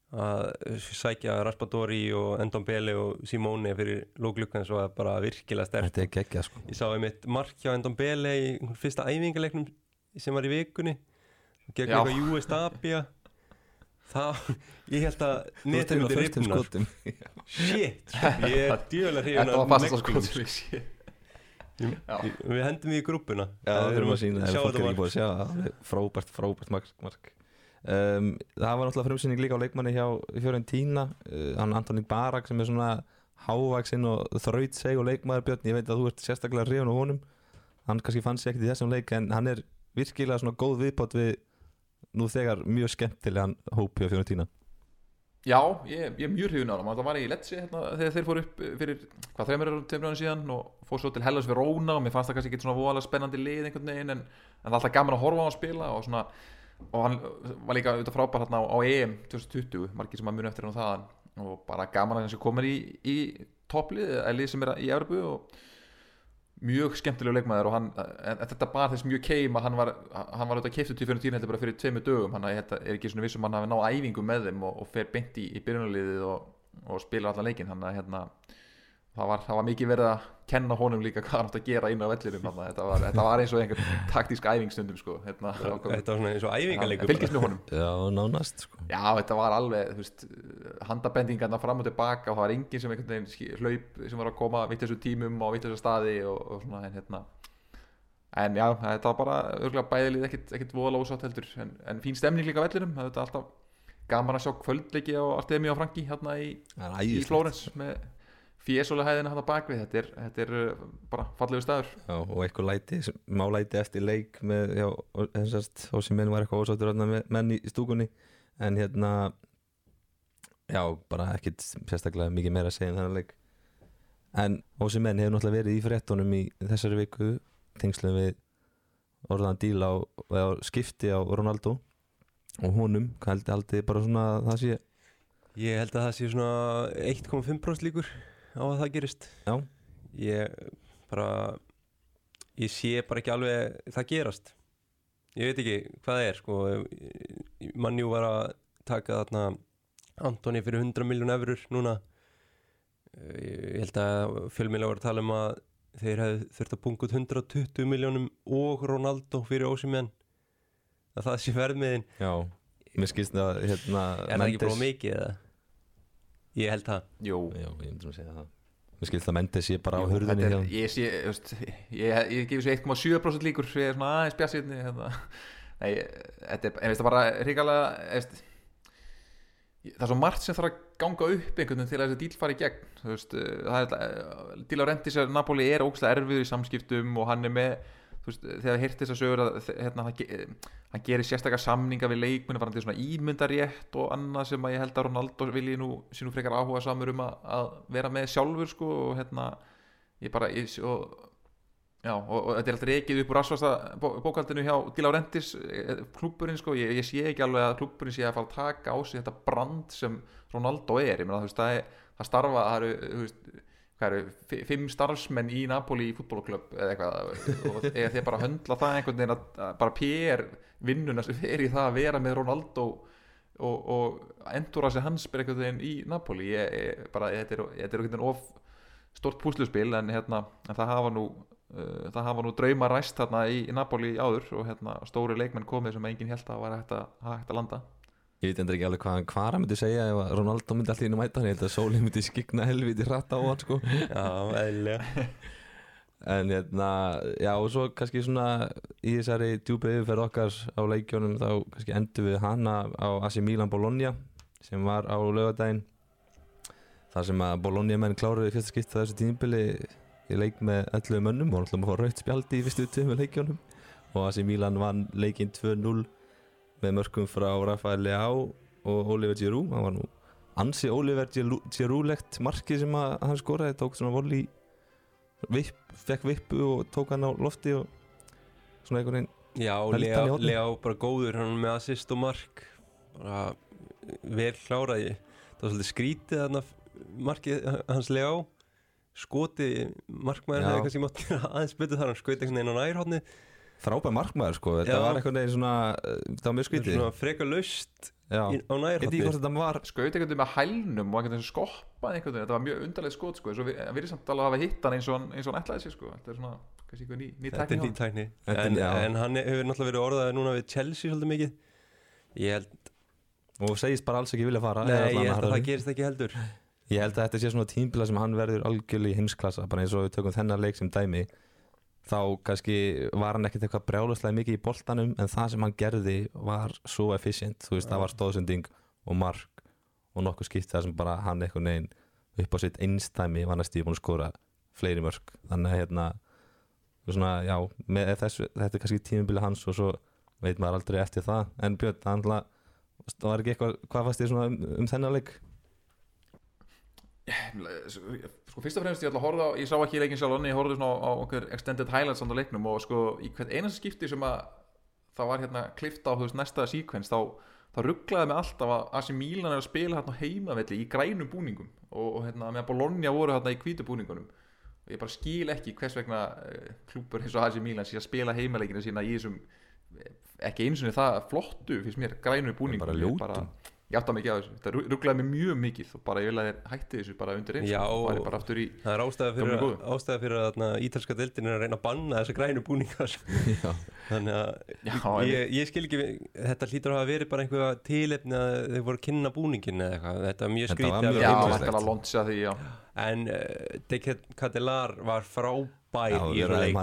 að sækja Raspadori og Endon Bele og Simone fyrir lóklukkans og bara virkilega stert Þetta er geggjað sko. Ég sá einmitt mark hjá Endon Bele í fyrsta æfingaleiknum sem var í vikunni. Gegn eitthvað US Dabia það, ég held að Þú netið tekur myndi á föstum rifna. sko. skotum. Shit, sko. ég er djöfulega hrifin sé Já. Ég- Við hendum því í grúppuna. Já, við þurfum að sína sjá það, fólk er þetta ekki búið mark að sjá. Það Frábært, frábært mark. Um, Það var náttúrulega frumsynning líka á leikmanni hjá Fiorentína uh, Hann Antoni Barak sem er svona hávaksinn og þrautseg og leikmaður Björn Ég veit að þú ert sérstaklega hrifun á honum. Hann kannski fann sér ekkert í þessum leik En hann er virkilega svona góð viðbót við Nú þegar mjög skemmtilegan hópi á Fiorentína Já, ég, ég er mjög hrifin á hann Það var í Letsi hérna, þegar þeir fóru upp fyrir hvað þreymur ára síðan og fór svo til Hellas við Róna og mér fannst það kannski ekki svona voðalega spennandi lið einhvern veginn en, en alltaf gaman að horfa á hann spila og svona og hann var líka auðvitað frábær hérna á, á EM 2020, margir sem að muni eftir hann þaðan. Og bara gaman að hann sé komin í, í topplið, eða lið sem er í Evropu og mjög skemmtilegu leikmaður. Og hann, en, en þetta bar þess mjög keim að hann var, hann var auðvitað keiftu til fyrir tíðin heldur bara fyrir tveimur dögum. Hann er ekki svona vissum hann hafi náð æfingu með þeim og, og fer beint í, í byrjunarliðið og, og spila allan leikin hann að hérna það var, það var mikið verið að kenna honum líka hvað hann átt að gera inn á vellinum hann, þetta, var, þetta var eins og einhver taktísk æfingstundum sko, hérna, Þetta var svona eins og æfingaleikur fylgist með honum. Já, nánast sko. Já, þetta var alveg, þú veist, handabendingarna fram og tilbaka og það var enginn sem einhvern veginn hlaup sem var að koma vitt þessu tímum og vitt þessu staði og, og svona, en hérna. En já, þetta var bara örgulega bæðilið ekkit, ekkit voðalega ósátt heldur en, en fín stemning líka á vellinum, þetta er alltaf gaman að sjá kvöldleiki á Artemi og Franki hérna í, í. Flórens með fésóla hæðina hann bakvið, þetta er, þetta er uh, bara fallegu staður. Já, og eitthvað læti, má læti eftir leik með, já, þessast menn var eitthvað ósáttur með menn í stúkunni. En hérna já, bara ekkit sérstaklega mikið meira að segja um þennan leik. En Ósi menn hefur náttúrulega verið í fréttunum í þessari viku tengslum við orðan díl á, eða skipti á Ronaldo og honum, hvað held haldið bara svona að það sé? Ég held að það sé svona 1,5% líkur á að það gerist. Já. Ég bara ég sé bara ekki alveg það gerast. Ég veit ekki hvað það er sko. Mannjú var að taka þarna Antoni fyrir 100 miljón eurur núna. Ég held að fjölmjöla var að tala um að þeir hefði þurft að punga út 120 miljónum og Ronaldo fyrir Ósimenn að það sé verðmiðin. Já, mér skilst það hérna Er það ekki bara mikið eða? Ég held það. Jú, Já, ég myndi að segja það. Mér skilst það Mendes sé bara á hjá er, ég, sé, veist, ég, ég gefur sér 1,7% líkur ég er svona aðeins bjassirni hérna. Nei, þetta er, en veist það bara ríkalega veist, það er svo margt sem þarf að ganga upp einhvern veginn til að þessi díl fari í gegn veist, eh, það er díl á rendi sem Napoli er ógslag erfiður í samskiptum og hann er með veist, þegar hirt þess að sögur að hérna, hann, ge- hann gerir sérstakar samninga við leikmennu varandi svona ímyndarétt og annað sem að ég held að Ronaldo vilji nú sínum frekar áhuga samur um að, að vera með sjálfur sko og hérna ég bara ég, og, já, og, og þetta er alltaf reikið upp úr rasvasta bó, bókaldinu hjá Díla Rentis klúburinn sko, ég, ég sé ekki alveg að klúburinn sé að fara að taka á sig þetta brand sem Ronaldo er, ég meina þú veist það, er, það starfa, það eru þú veist, eru, fi- fimm starfsmenn í Napoli fútbolklub eða eitthvað og eða þeir bara höndla það einhvern veginn að, bara PR vinnuna sem fer í það að vera með Ronaldo og, og endura sig hans bara einhvern veginn í Napoli. Ég, ég, bara, þetta er, er einhvern veginn of stort púsluspil en, hérna, en það hafa nú uh, það hafa nú drauma ræst þarna í, í Napoli áður og hérna, stóri leikmenn komið sem enginn held að var hægt að, hægt að landa Ég veit endur ekki alveg hvað hann kvara myndi segja ef að Ronaldo myndi alltaf inn að mæta hann. Ég held að Sóli myndi skigna helviti hratt á hann sko. Já, eðlilega. En hérna, já og svo kannski svona í þessari djúpa yfirferð okkar á leikjónum þá kannski endur við hana á AC Milan Bologna sem var á laugardaginn. Þar sem að Bologna menn kláruði fyrsta skipta þessu tímabili í leik með 11 mönnum og náttúrulega maður raut spjaldi í fyrstu tveimur leikjónum og AC Milan vann leikinn 2-0 með mörkum frá Rafael Leao og Oliver Giroud. Hann var nú ansi Oliver Giroud-legt markið sem að hann skoraði tók svona volley vipp, fekk vippu og tók hann á lofti og svona einhvern veginn Já, Held hann í Lea, hornið. Lea bara góður hann með assist og mark. Bara vel kláraði. Það var svolítið skrítið þarna markið hans Lea skoti markmaður Já. hefði kannski mátt aðeins betur þar hann skaut einhvern veginn á nærhóðni frábær markmaður sko, þetta Já. var einhvern veginn svona uh, það var mjög skvítið svona frekar í, á ég veit ekki hvort nærhótti þetta var skaut einhvern veginn með hælnum og einhvern veginn skoppaði einhvern veginn, þetta var mjög undarlega skot sko, en hann virði samt alveg að hafa hitt hann eins og hann, eins og hann ætlaði sér sko, þetta er svona kannski eitthvað ný, ný Þetta er tekník ný tækni. Þetta en, en hann hefur náttúrulega verið orðaði núna við Chelsea svolítið mikið. Ég held, og segist bara alls ekki vilja fara nei, eða ég held að það gerist ekki heldur. Ég held að þetta sé svona tímbila sem hann verður algjörlega í heimsklassa bara eins og við tökum þennan leik sem dæmi þá kannski var hann ekkert eitthvað brjáluslega mikið í boltanum en það sem hann gerði var svo efficient. Þú veist, það var stóðsending og mark og nokkuð skipt það sem bara hann eitthvað neginn upp á sitt einstæmi var næstu búin að skora fleiri mörg þannig að hérna svona, já, með þessu, þetta er kannski tímubili hans og svo veit maður aldrei eftir það. En Björn, hann var ekki eitthvað, hvað fannst þér svona um, um þennan leik? Sko fyrst og fremst ég ætla að horfa á, ég sá ekki leikin sjálf en ég horfði svona á, okkur extended highlights á leiknum og sko í hvert einasta skipti sem að það var hérna klifta á þú veist næsta síkvens þá, þá rugglaði mig alltaf að Asi Milan er að spila hérna heimavelli í grænum búningum og, og hérna með Bologna voru hérna í hvítu búningunum. Og ég bara skil ekki hvers vegna uh, klúpur eins og Asi Milan sé að spila heimaleikinu sína í þessum eh, ekki eins og það flottu fyrst mér grænu búningum Ég átta mikið á þessu, þetta rugglaði mig mjög mikið. Og bara ég vil að þeir hætti þessu bara undir eins Já, og bara, aftur í Það er ástæða fyrir, ástæða fyrir að þarna, ítalska deildin er að reyna að banna þessa grænu búningar Þannig að Já, ég, ég skil ekki, þetta hlýtur að hafa verið bara einhverja tilefni að þau voru að kynna búningin eða eitthvað. Þetta er mjög Þetta skrítið var að mjög Já, þetta er að lonsa því, já. En uh, Deke Catellar var frábær Já, í leik.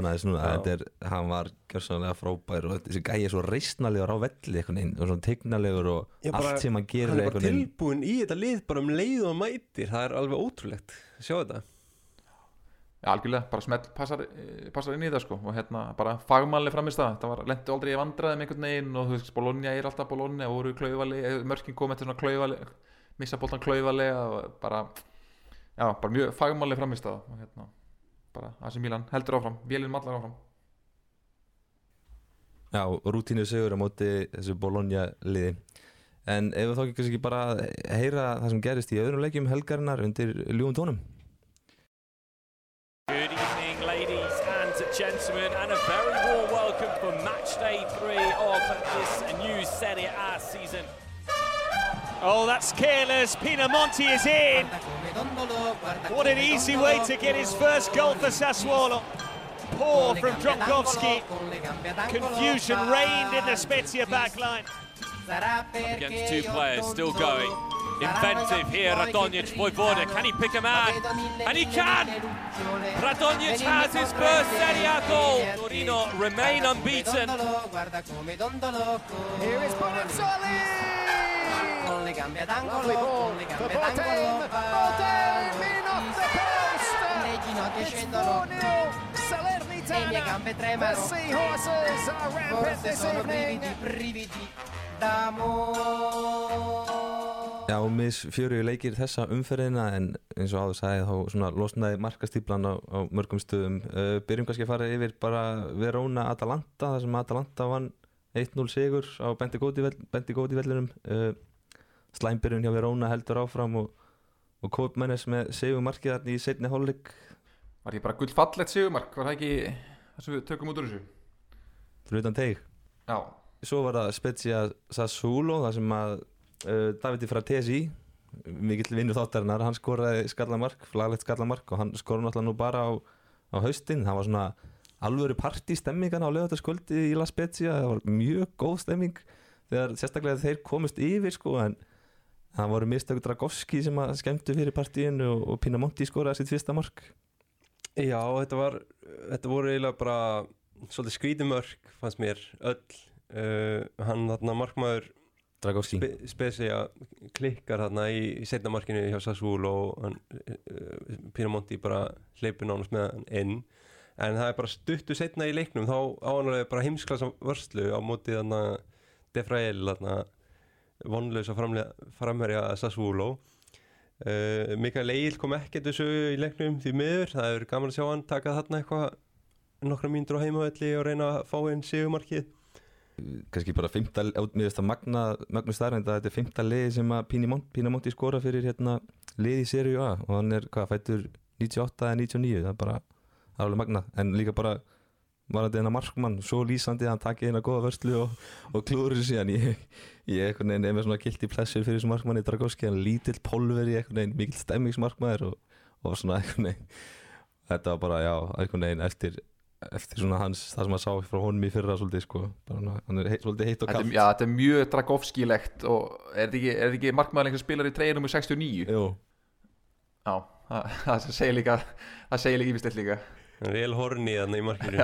er, hann var gjörsanlega frábær og þessi gæi er svo reisnalegur á velli og svona tegnalegur og Já, bara- allt sem hann Hann gerir er bara tilbúin í þetta lið bara um leið og hann mætir. Það er alveg ótrúlegt. Sjá þetta. Já, algjörlega, bara smell passar, eh, passar inn í það sko. Og hérna bara fagmannlega framist það þetta var, lentu aldrei í vandræðum einhvern veginn og þú veist, Bologna er alltaf Bologna og voru klaufali, mörkin kom eftir svona klaufali missa boltan klaufalega og bara, já, bara mjög fagmannlega framist það og hérna bara, Asi Milan heldur áfram, vélinn mallar áfram. Já, rútínu sigur á móti þessu Bologna liði. En ef þá ekki kannski bara að heyra það sem gerist í öðrum leikjum helgarinnar undir ljúum tónum? Good evening, ladies and gentlemen, and a very warm welcome for match day three of this new Serie A season. Oh, that's careless. Pinamonti is in. What an easy way to get his first goal for Sassuolo. Poor from Dronkowski. Confusion reigned in the Spezia backline. Against two players, still going. Inventive here, Radonjic, Vojvoda. Can he pick a man? And he can! Radonjic has his first Serie A goal. Torino remain unbeaten. Here is Bonazzoli! Lovely ball for Boateng. Boateng in off the post! It's 4-0 Salernitana. The Seahorses are rampant this evening. Já, mis fjöru leikir þessa umferðina en eins og áður sagði þá svona losnaði markastýplan á, á mörgum stöðum uh, byrjum kannski að fara yfir bara Verona Atalanta þar sem Atalanta vann 1-0 sigur á Benti Góti vellinum uh, slæmbyrjun hjá Verona heldur áfram og, og Kópmennes með sigur markiðarni í setni hóllik Var ekki bara gullfallett sigumark, var það ekki það sem við tökum út úr þessu? fyrir utan teig Já, svo var það Spezia Sassuolo þar sem að uh, Davidi Fratesi mikill vinnur þáttarinnar hann skoraði skallamark, flaglegt skallamark og hann skoraði náttúrulega nú bara á, á haustin. Það var svona alvöru partystemmingan á lögataskvöldi í La Spezia. Það var mjög góð stemming þegar sérstaklega þeir komust yfir sko en það voru mistöku Dragowski sem að skemmtu fyrir partíinu og, og Pinamonti skoraði sitt fyrsta mark. Já, þetta var Þetta voru eiginlega bara Svolítið skrítið fannst mér öll. Uh, Hann þarna markmaður Dragowski. Spe, Spesja klikkar þarna í, í setna markinu hjá Sasúl og hann, uh, Pinamonti bara hleypur nánast með hann inn. En það er bara stuttu setna í leiknum þá ánlega bara heimsklassa vörslu á móti þarna Defrael þarna vonlösa framherja Sasúló uh, Mikael Egil kom ekkert þessu í leiknum því miður, það er gaman að sjá hann taka þarna eitthvað nokkra mínútur á heimavelli og reyna að fá einn sigumarkið kannski bara fymta, veist að magna magna starrend að þetta er fymta liði sem að Pinamonti skora fyrir hérna liði í Serie A. Og hann er hvað fættur 98 eða 99, það er bara alveg magna, en líka bara var þetta eina markmann svo lýsandi að hann takið eina góða vörslu og, og klúður síðan ég, ég einhvern veginn er með svona guilty pleasure fyrir þessu markmanni Dragowski, hann lítill pólveri einhvern veginn, mikill stemmingsmarkmaður og, og svona einhvern veginn þetta var bara, já, einhvern veginn eftir eftir svona hans, það sem maður sá frá honum í fyrra svolítið sko, bara, hann er heit, svolítið heitt og kallt já, þetta er mjög Dragowski-legt og er þetta ekki, ekki markmaður einhver spilar í treyjunum úr 69? Jú, Já, það, það segir líka það segir líka ívislegt líka Real horni þannig í markinu.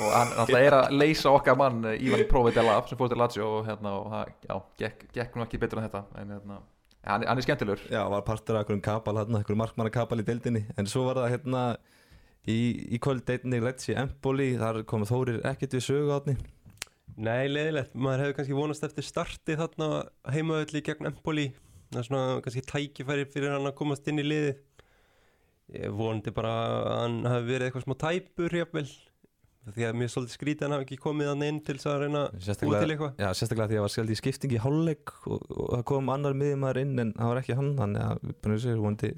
Og hann alltaf er að leysa okkar mann eh, Ívan Provedela sem fór til Lazio og hérna, og það, já, gekk, gekk nú ekki betur en þetta en hérna, hann, hann er skemmtilegur. Já, var partur af einhverjum kapal hann, einhverjum markmanna kapal í deildinni. En svo var það hérna í, í kvöldeitinni Letsi Empoli, þar kom Þórir ekkert við sögu átni Nei, leðilegt, maður hefði kannski vonast eftir starti þarna heimaöldi gegn Empoli. Það er svona kannski tækifæri fyrir hann að komast inn í liði ég vonandi bara að hann hafi verið eitthvað smá tæpur jafnvel því að mér er svolítið skrítið að hann hafi ekki komið hann inn til þess að reyna búa til eitthvað. Já, sérstaklega því að það var skjald í skipting í hálfleik og, og það kom annar miðjumæður inn en það var ekki hann þannig að segir, vondi,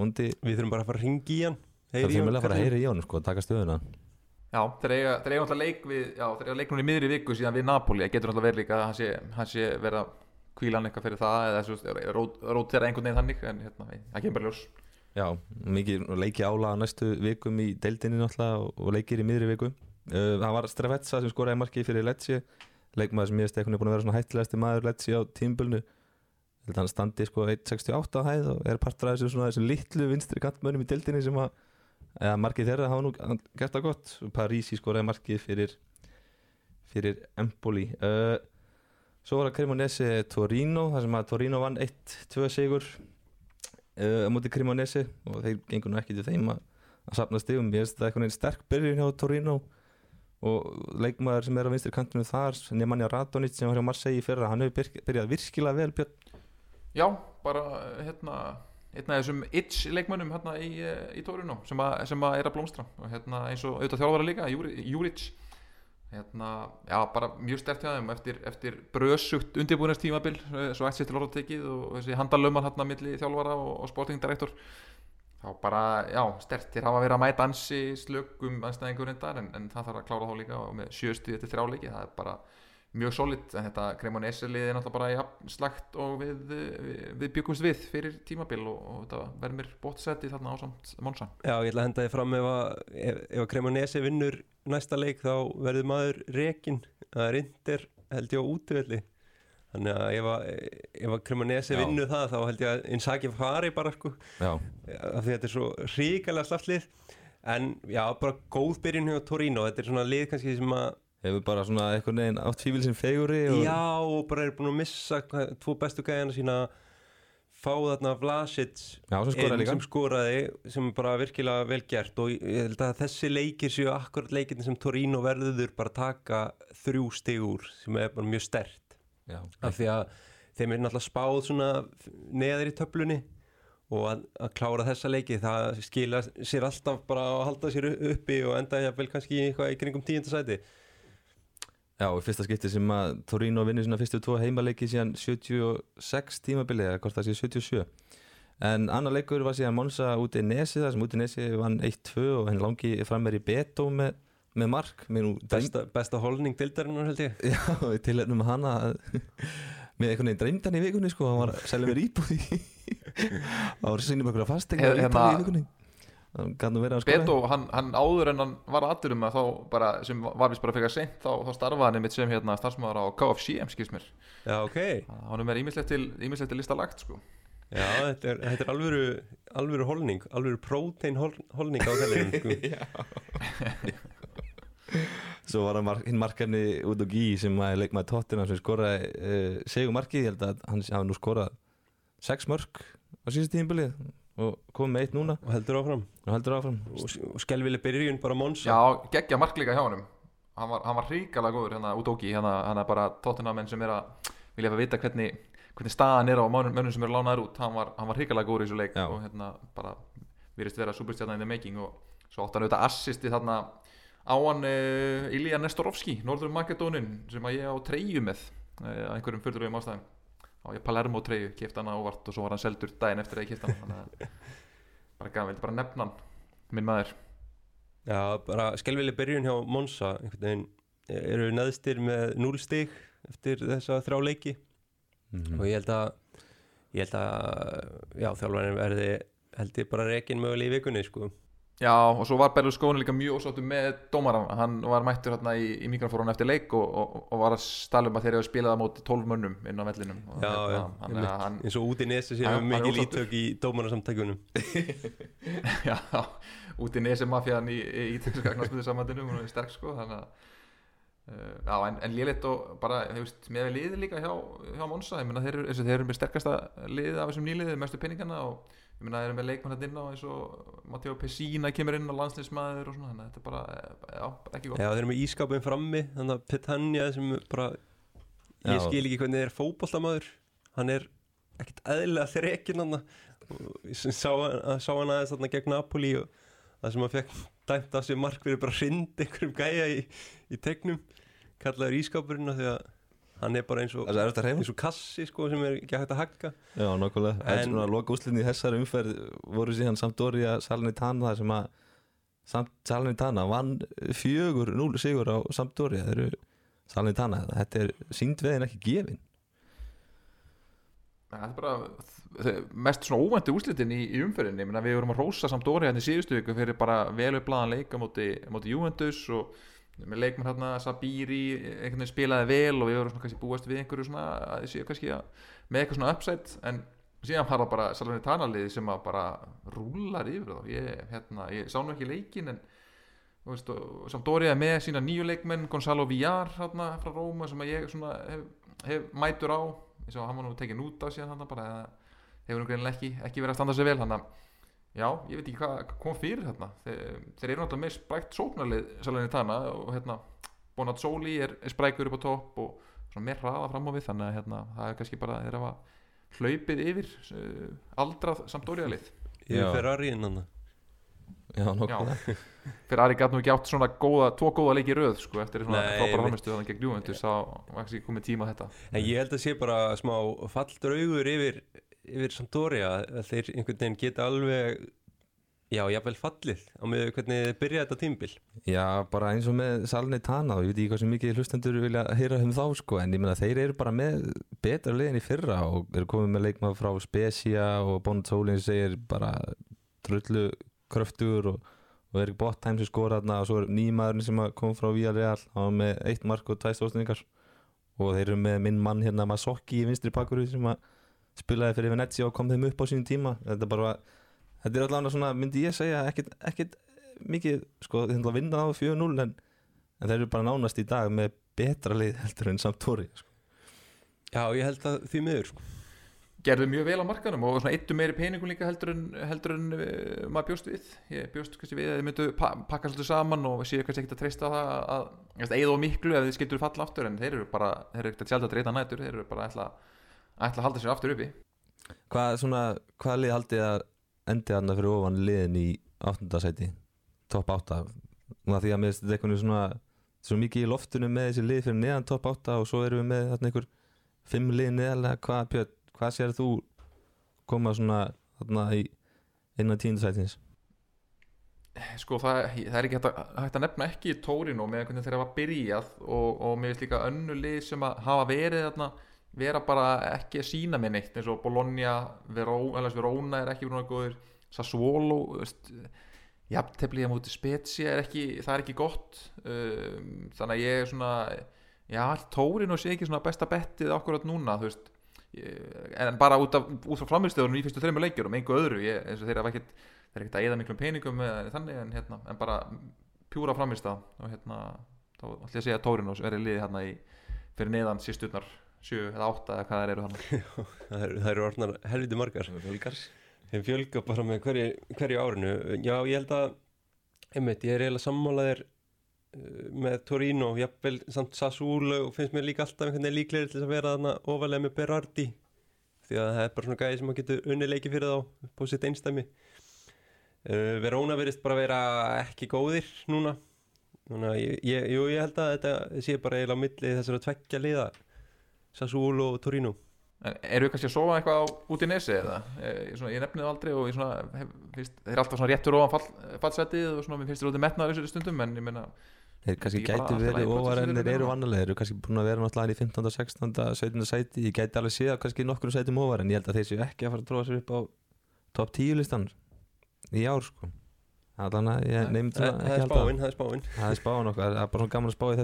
vondi við þurfum bara að fara að ringi í hann það heyri fyrir honum, að fara að heyra í honum sko, taka stöðuna. Já, þeir eiga, þeir eiga alltaf leik við já, þeir eiga leik núna í miðri viku síðan við Napoli. Það getur alltaf verið líka að hann sé, hann sé verið að kvíla hann eitthvað fyrir það eða svo rótera einhvern veginn þannig en hérna, það kemur bara ljós Já, mikið leiki ála næstu vikum í deildinni náttúrulega og, leikir í miðri viku. Uh, Það var Strefetsa sem skoraði markið fyrir Lecce leikmaður sem ég veist eitthvað er búin að vera svona hættilegasti maður Lecce á tímbölnu hann standi sko 1.68 á hæð og er af þessu svona þessu litlu vinstri kantmönnum í deildinni sem að eða markið þeirra hafa nú gert það gott. Parísi skoraði markið fyrir fyrir Empoli. Uh, Svo var það Cremonese Torino þar sem að Torino vann 1-2 sigur uh, á móti Cremonese og þeir gengur nú ekki til þeim að, að safna stigum. Ég veist það eitthvað einn sterk byrjun hjá Torino og leikmaður sem er á vinstri kantinu þar Nemanja Radonic sem var hjá Marseille í fyrra hann hefur byrjað virkilega vel Björn. Já, bara hérna einn af þessum itch leikmönnum hérna í, eh, í Torino sem, að, sem að er að blómstra og hérna eins og auðvitað þjálfara líka Júric hérna, já, bara mjög stert hjá þeim eftir, eftir brösugt undirbúinastímabil svo eitt sér til orða tekið og þessi handalömmar hérna milli þjálfara og, og sportingdirektor þá bara, já, stert þeir hafa verið að mæta ansi slögum anstæðingur en, en það þarf að klára þá líka og með sjöstuði eftir þrjáleiki, það er bara mjög solid en þetta Cremonese liði er náttúrulega bara slagt og við, við, við byggumst við fyrir tímabil og, og þetta verður mér bóttseti þarna á samt Monsa Já, ég ætla að henda þið fram ef að, ef, ef að Cremonese vinnur næsta leik þá verður maður rekin það er Inter held ég á útivelli. Þannig að ef að, ef að Cremonese Já. vinnur það þá held ég að Inzaghi fari bara sko. Af því að þetta er svo ríkalega slaftlið en já, bara góð byrjun hjá Torino. Þetta er svona lið kannski sem að hefur bara svona eitthvað neginn átt fífil sem feguri og, já, og bara er búin að missa tvo bestu gæðina sína fá þarna Vlasic sem sem skoraði sem bara virkilega vel gert og ég held að þessi leikir séu akkurat leikirni sem Torino verður bara taka þrjú stig úr sem er bara mjög stert Já, af því að þeim er náttúrulega spáð svona neðar í töflunni og að, að klára þessa leiki það skila sér alltaf bara að halda sér uppi og enda vel kannski í í kringum tíundasæti Já, fyrsta skipti sem að Torino vinnur svona fyrstu tvo heimaleiki síðan 76 tímabilið eða hvort það sé 77 en annar leikur var síðan Monza út í Nesi þar sem út í Nesi vann 1-2 og henn langi fram er í Beto með, með mark. Nú besta, besta holning dildarinnar held ég. Já, við tilhefnum hana. Með einhvern veginn dreymdan í vikunni sko, hann var að selja mér íbúð í það var sínum einhverja fastegna Hérna- í Ítalíu í vikunni Beto, hann, hann áður en hann var aðdurum að þá bara, sem var vist bara fyrir seint þá, þá starfaði hann einmitt sem hérna starfsmaður á KFCM skilst mér, Já, ok. Hann er ímislegt til, ímislegt til lista lagt sko. Já, þetta er, þetta er alvöru, alvöru holning, alvöru prótein hol, holning á þellinum sko. Svo var hann hinn markarni út og gí sem að leikmaði tóttina sem skoraði uh, segumarkið, ég held að hann hafa nú skorað sex mörg á síðust tíðinbilið og kom með eitt núna. Og heldur áfram. Og heldur áfram. Og, og skelvileg byrjun bara Monsa Já, geggja marklíka hjá honum. Hann var, hann var hrikalega góður hérna út ógi hérna, hann er bara tóttina menn sem er að vilja að vita hvernig, hvernig staðan er á mönnum, sem eru lánaður út. Hann var, hann var hrikalega góður í þessu leik Já. og hérna bara virðist vera superstjarnan in the making og svo átt hann auðvitað assisti þarna á hann uh, Ilja Nestorovski Norður Makedónin sem að ég á treyju með uh, einhverjum fyrðurlegum ástæðum á ég Palermo treyju, kefti hann ávart og svo var hann seldur daginn eftir að ég kefti hann þannig að bara gaf, vildi bara nefna hann minn maður Já, bara skelvileg byrjun hjá Monsa einhvern veginn eru neðstir með 0 stig eftir þessa þrjá leiki Mhm. og ég held að ég held að já, þjálfarinn verði held ég bara rekin mögulega í vikunni sko. Já, og svo var Berlusconi líka mjög ósáttu með dómaran, hann var mættur hérna í, í mikrofóran eftir leik og, og, og var að stala um að þeir eru spilað á móti 12 mönnum inn á vellinum. Já, hérna, já, eins og út í nesi séum hann er mikil ósáttur. ítök í dómararsamtækunum já, út í nesi mafjan í, í ítökskagnarsmyndu samandinu, hún er sterk sko þannig að já, en, en lélitt og bara, þú veist, með liði líka hjá, hjá Monsa, ég meina þeir þeir eru með sterkasta liði af þessum nýliði, mestu peningana og ég meina þeir eru með leikmann hérna inn á eins og Matteo Pessina kemur inn á landsliðsmaður og svona, þannig að þetta er bara, eh, já, bara ekki gott. Já, þeir eru með ískapin frammi þannig að Petanja sem bara ég Já. skil ekki hvernig þeir er fótboltamaður hann er ekkert eðlilega þrekin hann og ég sá, hann- sá hann aðeins þarna gegn Napoli og það sem hann fekk dæmt af sér mark fyrir bara hrind einhverjum gæja í, í tegnum kallaður ískapurinn af því að hann er bara eins og, Það er að eins og kassi sko sem er ekki hægt að hagga. Já, nokkulega En svona loka úslinni í þessari umferð voru síðan Sampdoria Salernitana þar sem að Samt Salernitana vann fjögur núl sigur á Sampdoria. Þeir eru Salernitana. Þetta er sínd veðin ekki gefin. Ja, þetta er bara mest svona óvænti úslitin í, í umferðinni. Við vorum að rósa samt orði hérna í síðustu viku fyrir bara vel upplæðan leik á móti, á móti Juventus og með leikmenn hérna Sabiri spilaði vel og við vorum svona kannski búast við einhverju svona að þessi kannski að, með eitthvað svona upside en síðan var það bara Salernitana liði sem að bara rúlar yfir þá. Ég, hérna, ég sá nú ekki leikin en veist, Sampdoria er með sína nýju leikmenn Gonzalo Villar hérna frá Róma sem að ég svona hef, hef mætur á. Eins og hann var nú tekin út af síðan hann bara hefur nú greinilega ekki, ekki verið að standa sig vel hann já, ég veit ekki hvað kom fyrir hérna þeir, þeir eru náttúrulega með sprækt sóknarlið Salernitana og hérna Bonazzoli er, er sprækur upp á topp og svona meir hraða fram á við þannig að hérna, það er kannski bara þeir hafa hlaupið yfir uh, aldrað Sampdoria lið yfir Já. Ferrari hann Já, nokkulega fyrir Ari gæt nú ekki átt svona góða, tvo góða leiki röð sko, eftir svona frábæra hamistu þannig gegn Juventus þá var ekki komið tíma á þetta. En ég held að sé bara smá falldraugur yfir, yfir Sampdoria að þeir einhvern veginn geta alveg já, jafnvel fallið á með hvernig þeir byrja þetta tímbil Já, bara eins og með Salernitana og ég veit ekki hvað sem mikið hlustendur vilja heyra um þá sko, en ég meina þeir eru bara með betra liðin í fyrra og eru komið með leikmað frá Spezia og Bonazzoli sem segir bara trullu kröftugur og, og er ekki bótt tæm sem skora þarna og svo er nýmaðurinn sem kom frá Villarreal hann var með eitt mark og tvæst óstinningar og þeir eru með minn mann hérna Masokki í vinstri pakkur sem að spilaði fyrir Venezia og kom þeim upp á sínum tíma þetta er bara, þetta er allavega svona myndi ég segja, ekkit, ekkit mikið, sko, þeir ætla að vinna á 4-0 en, en þeir eru bara nánast í dag með betra lið heldur en Sampdoria sko. Já, ég held að því miður sko. gerðu mjög vel á markanum og svona eittu meiri peningum líka heldur en, heldur en uh, maður bjóst við ég bjóst kannski við að þið myndu pa pakka svolítið saman og séu kannski ekkert að treysta á það að, að eða og miklu ef þið skildur falla aftur en þeir eru bara, þeir eru ekkert að sjálf að dreita nætur þeir eru bara að ætla, að halda sér aftur uppi. Hvað, svona, hvað lið haldið að endi hann fyrir ofan liðin í 8. sæti? Topp 8 og því að finnst þetta eitthvað svona svo mikið í loftunum með þessi lið fyrir neðan topp 8 og svo erum við með þarna einhver fimm lið neðalega, hvað, Björn, hvað sér þú koma svona þarna í innan tíundu sætins sko það, það er ekki hægt að, hægt að nefna ekki Tórino með hvernig þeir hafa byrjað og, og mér finnst líka önnu lið sem að hafa verið þarna vera bara ekki að sína mér neitt eins og Bologna, Verona er ekki verið náttúrulega góður Sassuolo á móti Spezia er ekki, það er ekki gott um, þannig að ég er svona já, Tórino sé ekki svona besta bettið akkurat núna, þú veist en bara út, af, út frá framvistöðunum í fyrstu þreymur leikjurum, einhver öðru ég, eins og þeir hafa ekkert þeir ekkert að eða miklum peningum eða þannig en, hérna, en bara pjúra framvista og hérna, þá ætlum ég að segja að Tórin verið liðið hérna í fyrir neðan sísturnar 7 eða 8 eða hvað það eru þannig það eru, eru orðnar helviti margar. Þeim fjölga bara með hverju, hverju árinu. Já, ég held að einmitt, ég er eiginlega sammálaðir með Torino, jafnvel samt Sassuolo og finnst mér líka alltaf einhvern veginn líklegri til að vera þarna ofalega með Berardi. Því að það er bara svona gæði sem að getur unni leiki fyrir þá á sitt einstæmi uh, Verona verðist bara vera ekki góðir núna. Núna, ég, ég, jú, ég held að þetta sé bara eiginlega á milli þessara tveggja liða Sassuolo og Torino En eru við kannski að sofa eitthvað á, út í nesi eða? Ég, svona, ég nefnið það aldrei og ég svona, hef, finnst, þeir eru alltaf svona réttur ofan fall, fallsetið og svona, mér finnst þeir út í metnaður þessari stundum en ég meina, Þeir kannski gæti alltaf verið ofar en þeir eru svona. vannalega Þeir eru kannski búin að vera náttúrulega í 15. 16. 17. sæti Ég gæti alveg séð að kannski nokkrum sætum ofar En ég held að þeir séu ekki að fara að tróða sér upp á Top 10 listan Í ár sko Þannig að ég nefndi Það ekki er spáin, það er spáin Það er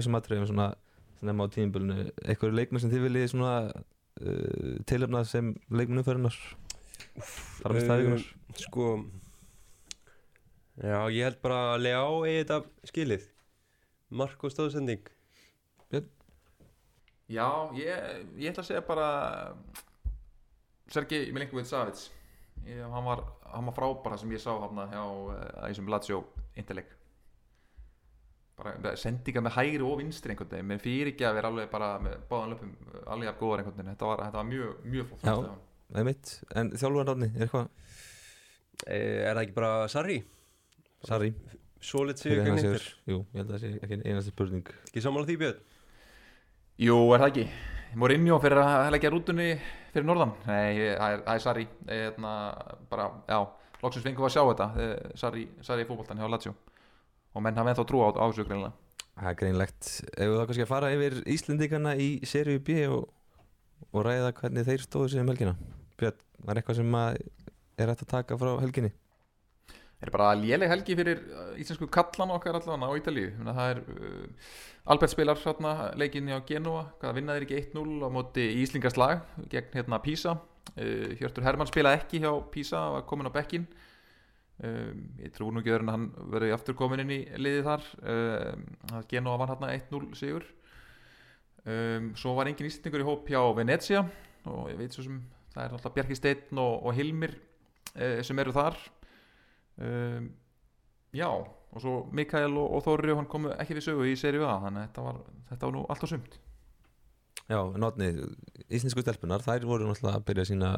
spáin nefna á tíðinbölinu eitthvað leikmenn sem þið viljið svona uh, tilöfna sem leikmenn umfærunar fara með staðvíkunar Eh, Sko Já, ég held bara að lega á eigi þetta skilið. Mark og stóðsending já, ég, ég ætla að segja bara Sergei Milinkovic Savits hann, var, hann var frábara sem ég sá hann hjá uh, þessum Lazio Interleg bara sendinga með hægri og vinstri einhvern veginn, menn fyrir ekki að vera alveg bara með báðan löpum, alveg af góðar einhvern veginn. Þetta var, þetta var mjög, mjög flott Já. Það er mitt, en þjálfur Árni, er eitthvað? Eh, Er það ekki bara Sarri? Sarri, Solid sigur sigur Inter. Jú, ég held að það sé ekki einasta spurning. Ekki sammála því Björn? Jú, er það ekki. Mourinho fyrir að leggja rútunni fyrir norðan. Nei, það er, það er Sarri. Eðna, bara, já, loksins fengum við að sjá þetta. Eh, Sarri, Sarri í fótboltan hjá Lazio og menn hafa ennþá trú á, þessu greinlega Það er greinlegt. Ef við þá kannski að fara yfir Íslendingana í seríu B og, og ræða hvernig þeir stóðu sig um helgina? Björn, var eitthvað sem er hægt að taka frá helginni? Er bara léleg helgi fyrir uh, íslensku kallan okkar allan á Ítalíu. Það er uh, Albert spilar hérna, leikinni á Genova Hvað vinnaðir ekki 1-0 á móti Íslingaslag gegn hérna Písa uh, Hjörtur Hermann spilaði ekki hjá Písa var komin á bekkin um, Ég trú nú ekki en að hann verið aftur komin inn í liðið þar. Um, að Genova var hérna 1-0 sigur. Um, Svo var engin íslendingur í hóp hjá Venezia og ég veit svo sem það er alltaf Bjarki Steinn og, og Hilmir uh, sem eru þar. Já og svo Mikael og, og Þorri hann komu ekki við sögu í serju A þannig að þetta var, þetta var nú allt og sumt. Já, notni, íslensku stelpunar þær voru náttúrulega að byrja sína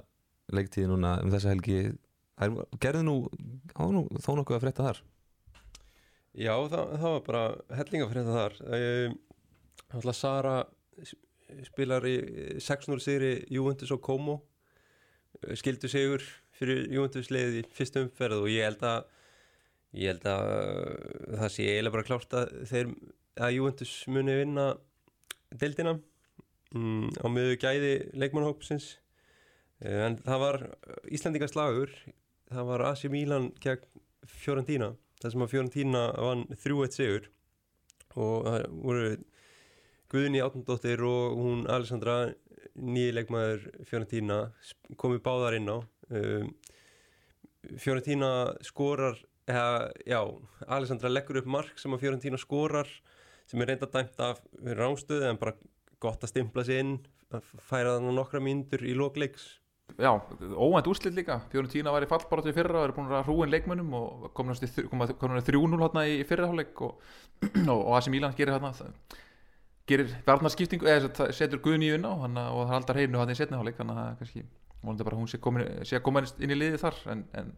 leiktíði núna um þessa helgi þær gerðu nú, nú þó nokkuð að frétta þar. Já, það, það var bara hellinga fyrir þetta þar. Um, Alltaf Sara spilar í 600 sigri Juventus og Como. Skildu sigur fyrir Juventus leiði í fyrstu umferð og ég held að ég held að uh, það sé eiginlega bara klárt að þeir að Juventus muni vinna deildina mm, á miður gæði leikmannhópsins en það var Íslandingar slagur það var AC Milan gegn Fiorentina þar sem að Fiorentina vann 3-1 sigur. Og það voru Guðni Átnandóttir og hún Alessandra nýji leikmaður Fiorentina sp- komu báðar inn á. Um, Fiorentina skorar eða, já, Alessandra leggur upp mark sem að Fiorentina skorar sem er reynda dæmt af ránstöðu en bara gott að stimpla sig inn færa þannig nokkra mínútur í lokleiks já, óvænt úrslit líka. Fiorentina var í fallbarátu í fyrra og er búin að hrúin leikmönnum og komin að 3-0 hérna í fyrraháleik og, og, AC Milan gerir hérna gerir varnarskiptingu eða að setur Guðni inn á hana, og það er aldrei hreinu hann í setniháleik þannig að kannski bara hún sé, að koma inn í liði þar. En, en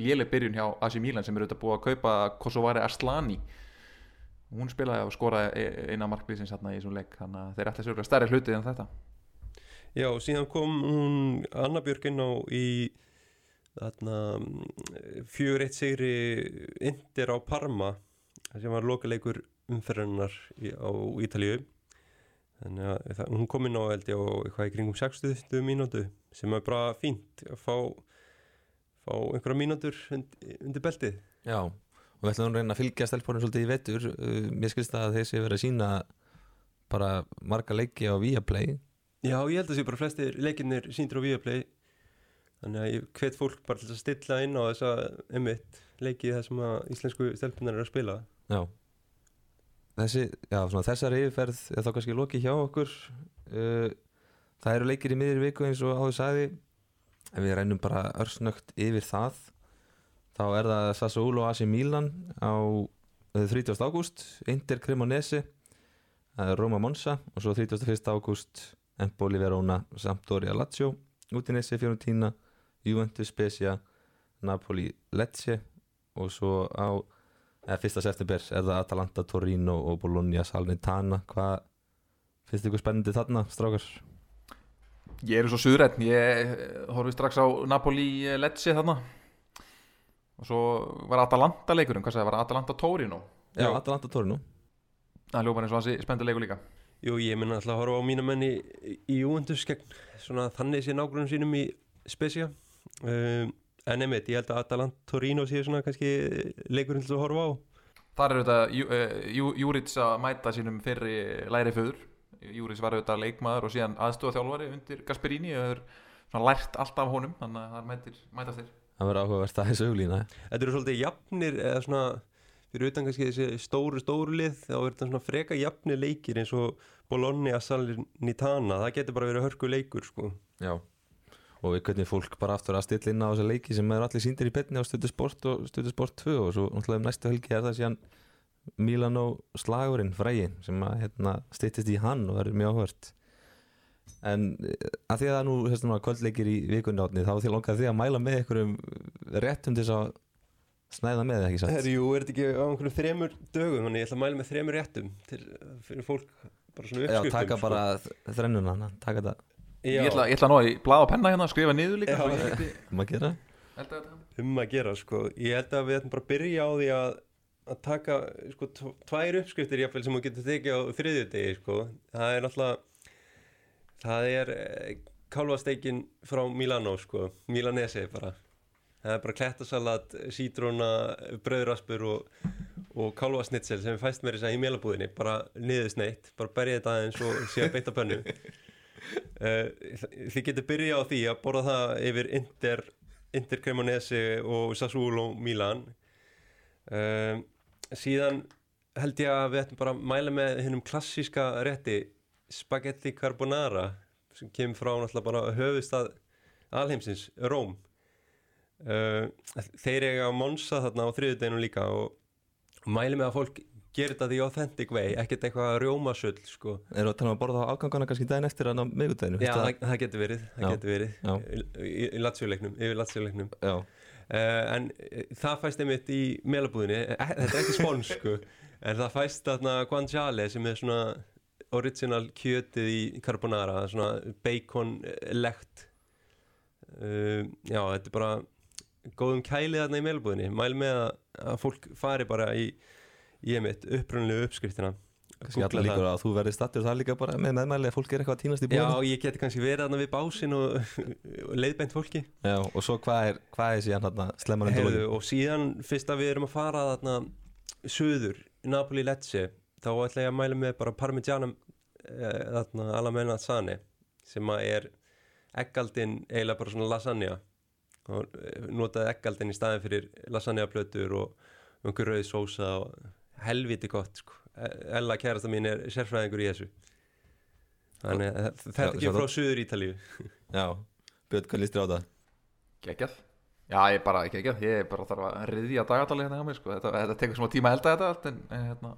léleg byrjun hjá AC Milan sem er auðvitað búið að kaupa Kosovari Aslani hún spilaði og skoraði e- eina markbísins hérna í þessum leik þannig að þeir ætla sér stærri hluti en þetta Já, og síðan kom hún Anna Björk inn á í þarna fjögur eitt sigri Inter á Parma sem var lokaleikur umferðarnar í, á Ítalíu. Þannig að það, hún kom inn á ég á eitthvað í kringum 60 mínútu sem er bara fínt að fá fá einhverja mínútur undir, undir beltið. Já, og við ætlum að reyna að fylgja stelpunum svolítið í vetur. Uh, mér skilst að þeir sé verið að sína bara marga leiki á Viaplay Já, ég held að sé bara flestir leikinnir síndur á Viaplay þannig að ég hvet fólk bara til að stilla inn á þessa emitt leiki þar sem að íslensku stelpunar eru að spila Já Þessi, já, svona þessar yfirferð er þá kannski lokið hjá okkur uh, Það eru leikir í miðri viku eins og áður sagði en við reynum bara örsnögt yfir það þá er það Sassuolo AC Milan á uh, 30. ágúst Inter Cremonese það Roma Monza og svo 31. ágúst Empoli Verona Sampdoria Lazio Udinese Fiorentina Juventus Spezia Napoli Lecce og svo á eða fyrsta september er það Atalanta, Torino og Bologna Salnitana hvað finnst ykkur spennandi þarna, strákar? Ég er svo suðrætt, ég horfi strax á Napoli eh, Lecce þarna. Og svo var Atalanta leikurinn, hvað sagði, var Atalanta Torino? Já. Atalanta Torino. Það hljópar eins og hansi spennandi leikur líka Jú, ég minna alltaf að horfa á mína menn í, í Juventus gegn svona þannig sé nágrunum sínum í Spezia. Um, en einmitt, ég held að Atalanta Torino sé svona kannski leikurinn til að horfa á. Þar er auðvitað Jú- Jú- Júrits að mæta sínum fyrri læri föður. Júrits var auðvitað leikmaður og síðan aðstofa þjálfari undir Gasperini og hefur svona lært allt af honum þannig að það mætir, mætast þér. Það verður áhugavert að þessu auglína Þetta eru svolítið jafnir eða svona fyrir utan kannski þessi stóru stóru lið þá er þetta svona freka jafnir leikir eins og Bologna, Salernitana. Það getur bara verið hörku leikur sko. Já. Og við hvernig fólk bara aftur að stilla inn á þessa leiki sem er allir síndir í betni á Stöðu Sport og Stöðu Sport 2 og svo náttúrulega um næstu helgi er það síðan Milan og slagurinn frægi sem að hérna, styttist í hann og verður mjög áhvert en eh, að því að það nú að kvöldleikir í vikunni þá því langar því að mæla með einhverjum réttum til þess að snæða með ekki satt? Herri, jú, er þetta ekki á einhverjum þremur dögum? Þannig ég ætla að mæla með þremur réttum til, fyrir fólk bara svona Já, uppskriftum taka sko. bara þrennuna taka þetta, Já, Ég ætla, ég ætla að ná í blað og penna hérna að skrifa niður líka Já. svo ég geti maður gera? Eldað þetta. um að gera sko. Ég held að við ætlum bara að byrja á því að að taka sko tv- tvær uppskriftir jafnvel sem þú getur tekið á þriðjudegi sko. Það er náttúrulega það er eh, kálfasteikin frá Milano sko. Milanese bara það er bara klettasalat, sítróna bröðraspur og, og kálfasnitsel sem fæst mér að í mélabúðinni. Bara niður sneitt, bara berja þetta aðeins og síðan beita pönnu. Uh, þið getur byrja á því að borða það yfir Inter Inter Cremonese og Sassuolo Milan. Um, síðan held ég að við ættum bara að mæla með hinnum klassíska rétti Spaghetti Carbonara sem kemur frá náttúrulega bara höfustad alheimsins, Róm þeir eiga að monsa þarna á þriðudeginu líka og mæli með að fólk gerir þetta því authentic way, ekkert eitthvað rjómasull sko. Erum við að tala um að borða á afgangana kannski daginn eftir hann á miðgudaginu Já, það, það getur verið, það Já. getur verið. Já. í, í, í latsjuleiknum, yfir latsjuleiknum Já, uh, en uh, það fæst einmitt í melabúðinni, eh, þetta er ekki spóns sko, en það fæst þarna guanciale sem er svona original kjötið í carbonara svona bacon eh, legt uh, já, þetta er bara góðum kælið þarna í melabúðinni mæl með að, fólk fari bara í í einmitt upprunalegu uppskriftina. Kannski Googla allar það. að þú verði stattur það líka bara með meðmæli að fólk er eitthvað að týnast í Já, búinu ég geti kannski verið þarna við básin og, leiðbeint fólki. Já, og svo hvað er, hvað er síðan undir Heyrðu, lokin? og síðan fyrst að við erum að fara þarna söður, Napoli Lecce þá ætla ég að mæla með bara parmigianum eh, þarna alla menna sani sem að er eggaldin eiginlega bara svona lasagna notaði eggaldin í staðin fyrir lasagna plötur og einhver rauð sósa og helviti gott sko. Ella kærasta mín er sérfræðingur í þessu þannig að þetta Já, ekki frá söður Ítalíu Já, Björn, hvað líst þér á það? Geggjað Já, ég er bara geggjað, ég er bara þarf að riðja dagatali hérna hjá mér sko. þetta, þetta tekur smá tíma að elda þetta allt en hérna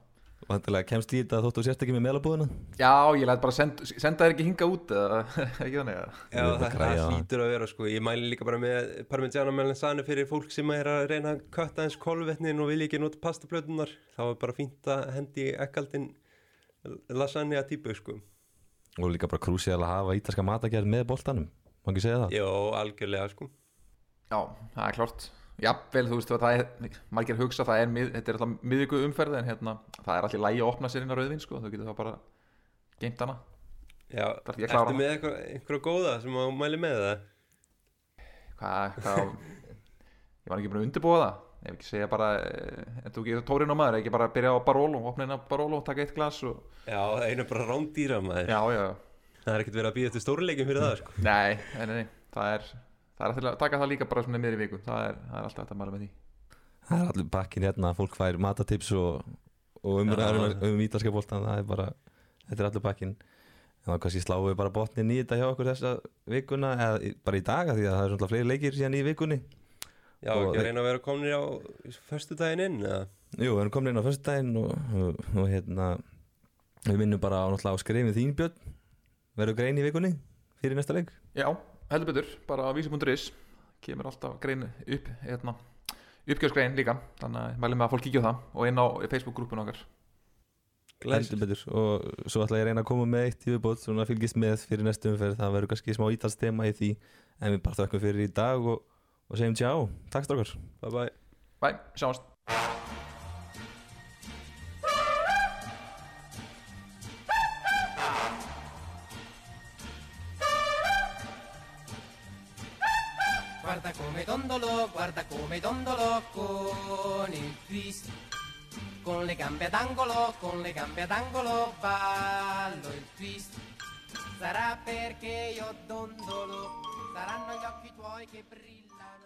Vantilega kemst í þetta þóttu sérst ekki með meðlabúðina? Já, ég læt bara send, senda þér ekki hinga út eða? Ekki þannig að Já, það, hlýtur að vera sko. Ég mæli líka bara með parmigiana melanzani fyrir fólk sem er að reyna að kötta eins kolvetnin og vilja ekki nota pastaplötunar þá er bara fínt að hendi ekkaldin lasagna típu sko. Og líka bara krúsið að hafa ítalska matagerð með boltanum. Má ekki segja það? Jó, algjörlega sko. Já, það er klart Jafnvel, þú veist, það er, margir hugsa það er, þetta er alltaf miðvíku umferð en hérna, það er allir lægi að opna sér inn á rauðvin sko, þú getur það bara geimt hana. Já, ertu með einhverja góða sem að mæli með það? Hvað, hvað Ég var ekki búin að undirbúa það. Ef ekki segja bara, eh, en þú getur tórin á maður ekki bara byrja á Barolo, opna inn á Barolo taka eitt glas og, Já, einu bara rándýra maður. Já, já, Það er ekkert verið að býða eftir stóruleikin fyrir það sko. Nei, nei, nei, nei. það er það er að taka það líka bara svona miðri viku. Það er, það er alltaf þetta að mæla með því. Það er allir bakkin hérna, fólk fær matatips og, og umræður um, um ítalska boltan Það er bara, þetta er allir bakkin En þá kannski sláum við bara botnin í þetta hjá okkur þessa vikuna Eða bara í daga því að það er svona fleiri leikir síðan í vikunni. Já, Og- ekki að reyna að vera komin á förstu daginn inn eða? Jú, við erum komin inn á föstudaginn og, og, og hérna Við minnum bara á á skrifin þín Björn. Verður grein í vikunni fyrir næsta leik? Já, heldur betur, bara á vísi.is kemur alltaf grein upp hérna, uppgjörsgrein líka þannig að ég mælum með að fólk kíkja á það og inn á Facebook-grúpun okkar. Heldur betur. Og svo ætla ég að reyna að koma með eitt í viðbót svona að fylgist með fyrir næstu umferð. Það verður kannski smá ítalstema í því en við bara þökkum fyrir í dag og, og segjum tjá, takk strókar bye bye Bæ, sjáumst twist. Con le gambe ad angolo, con le gambe ad angolo ballo il twist. Sarà perché io dondolo, saranno gli occhi tuoi che brillano.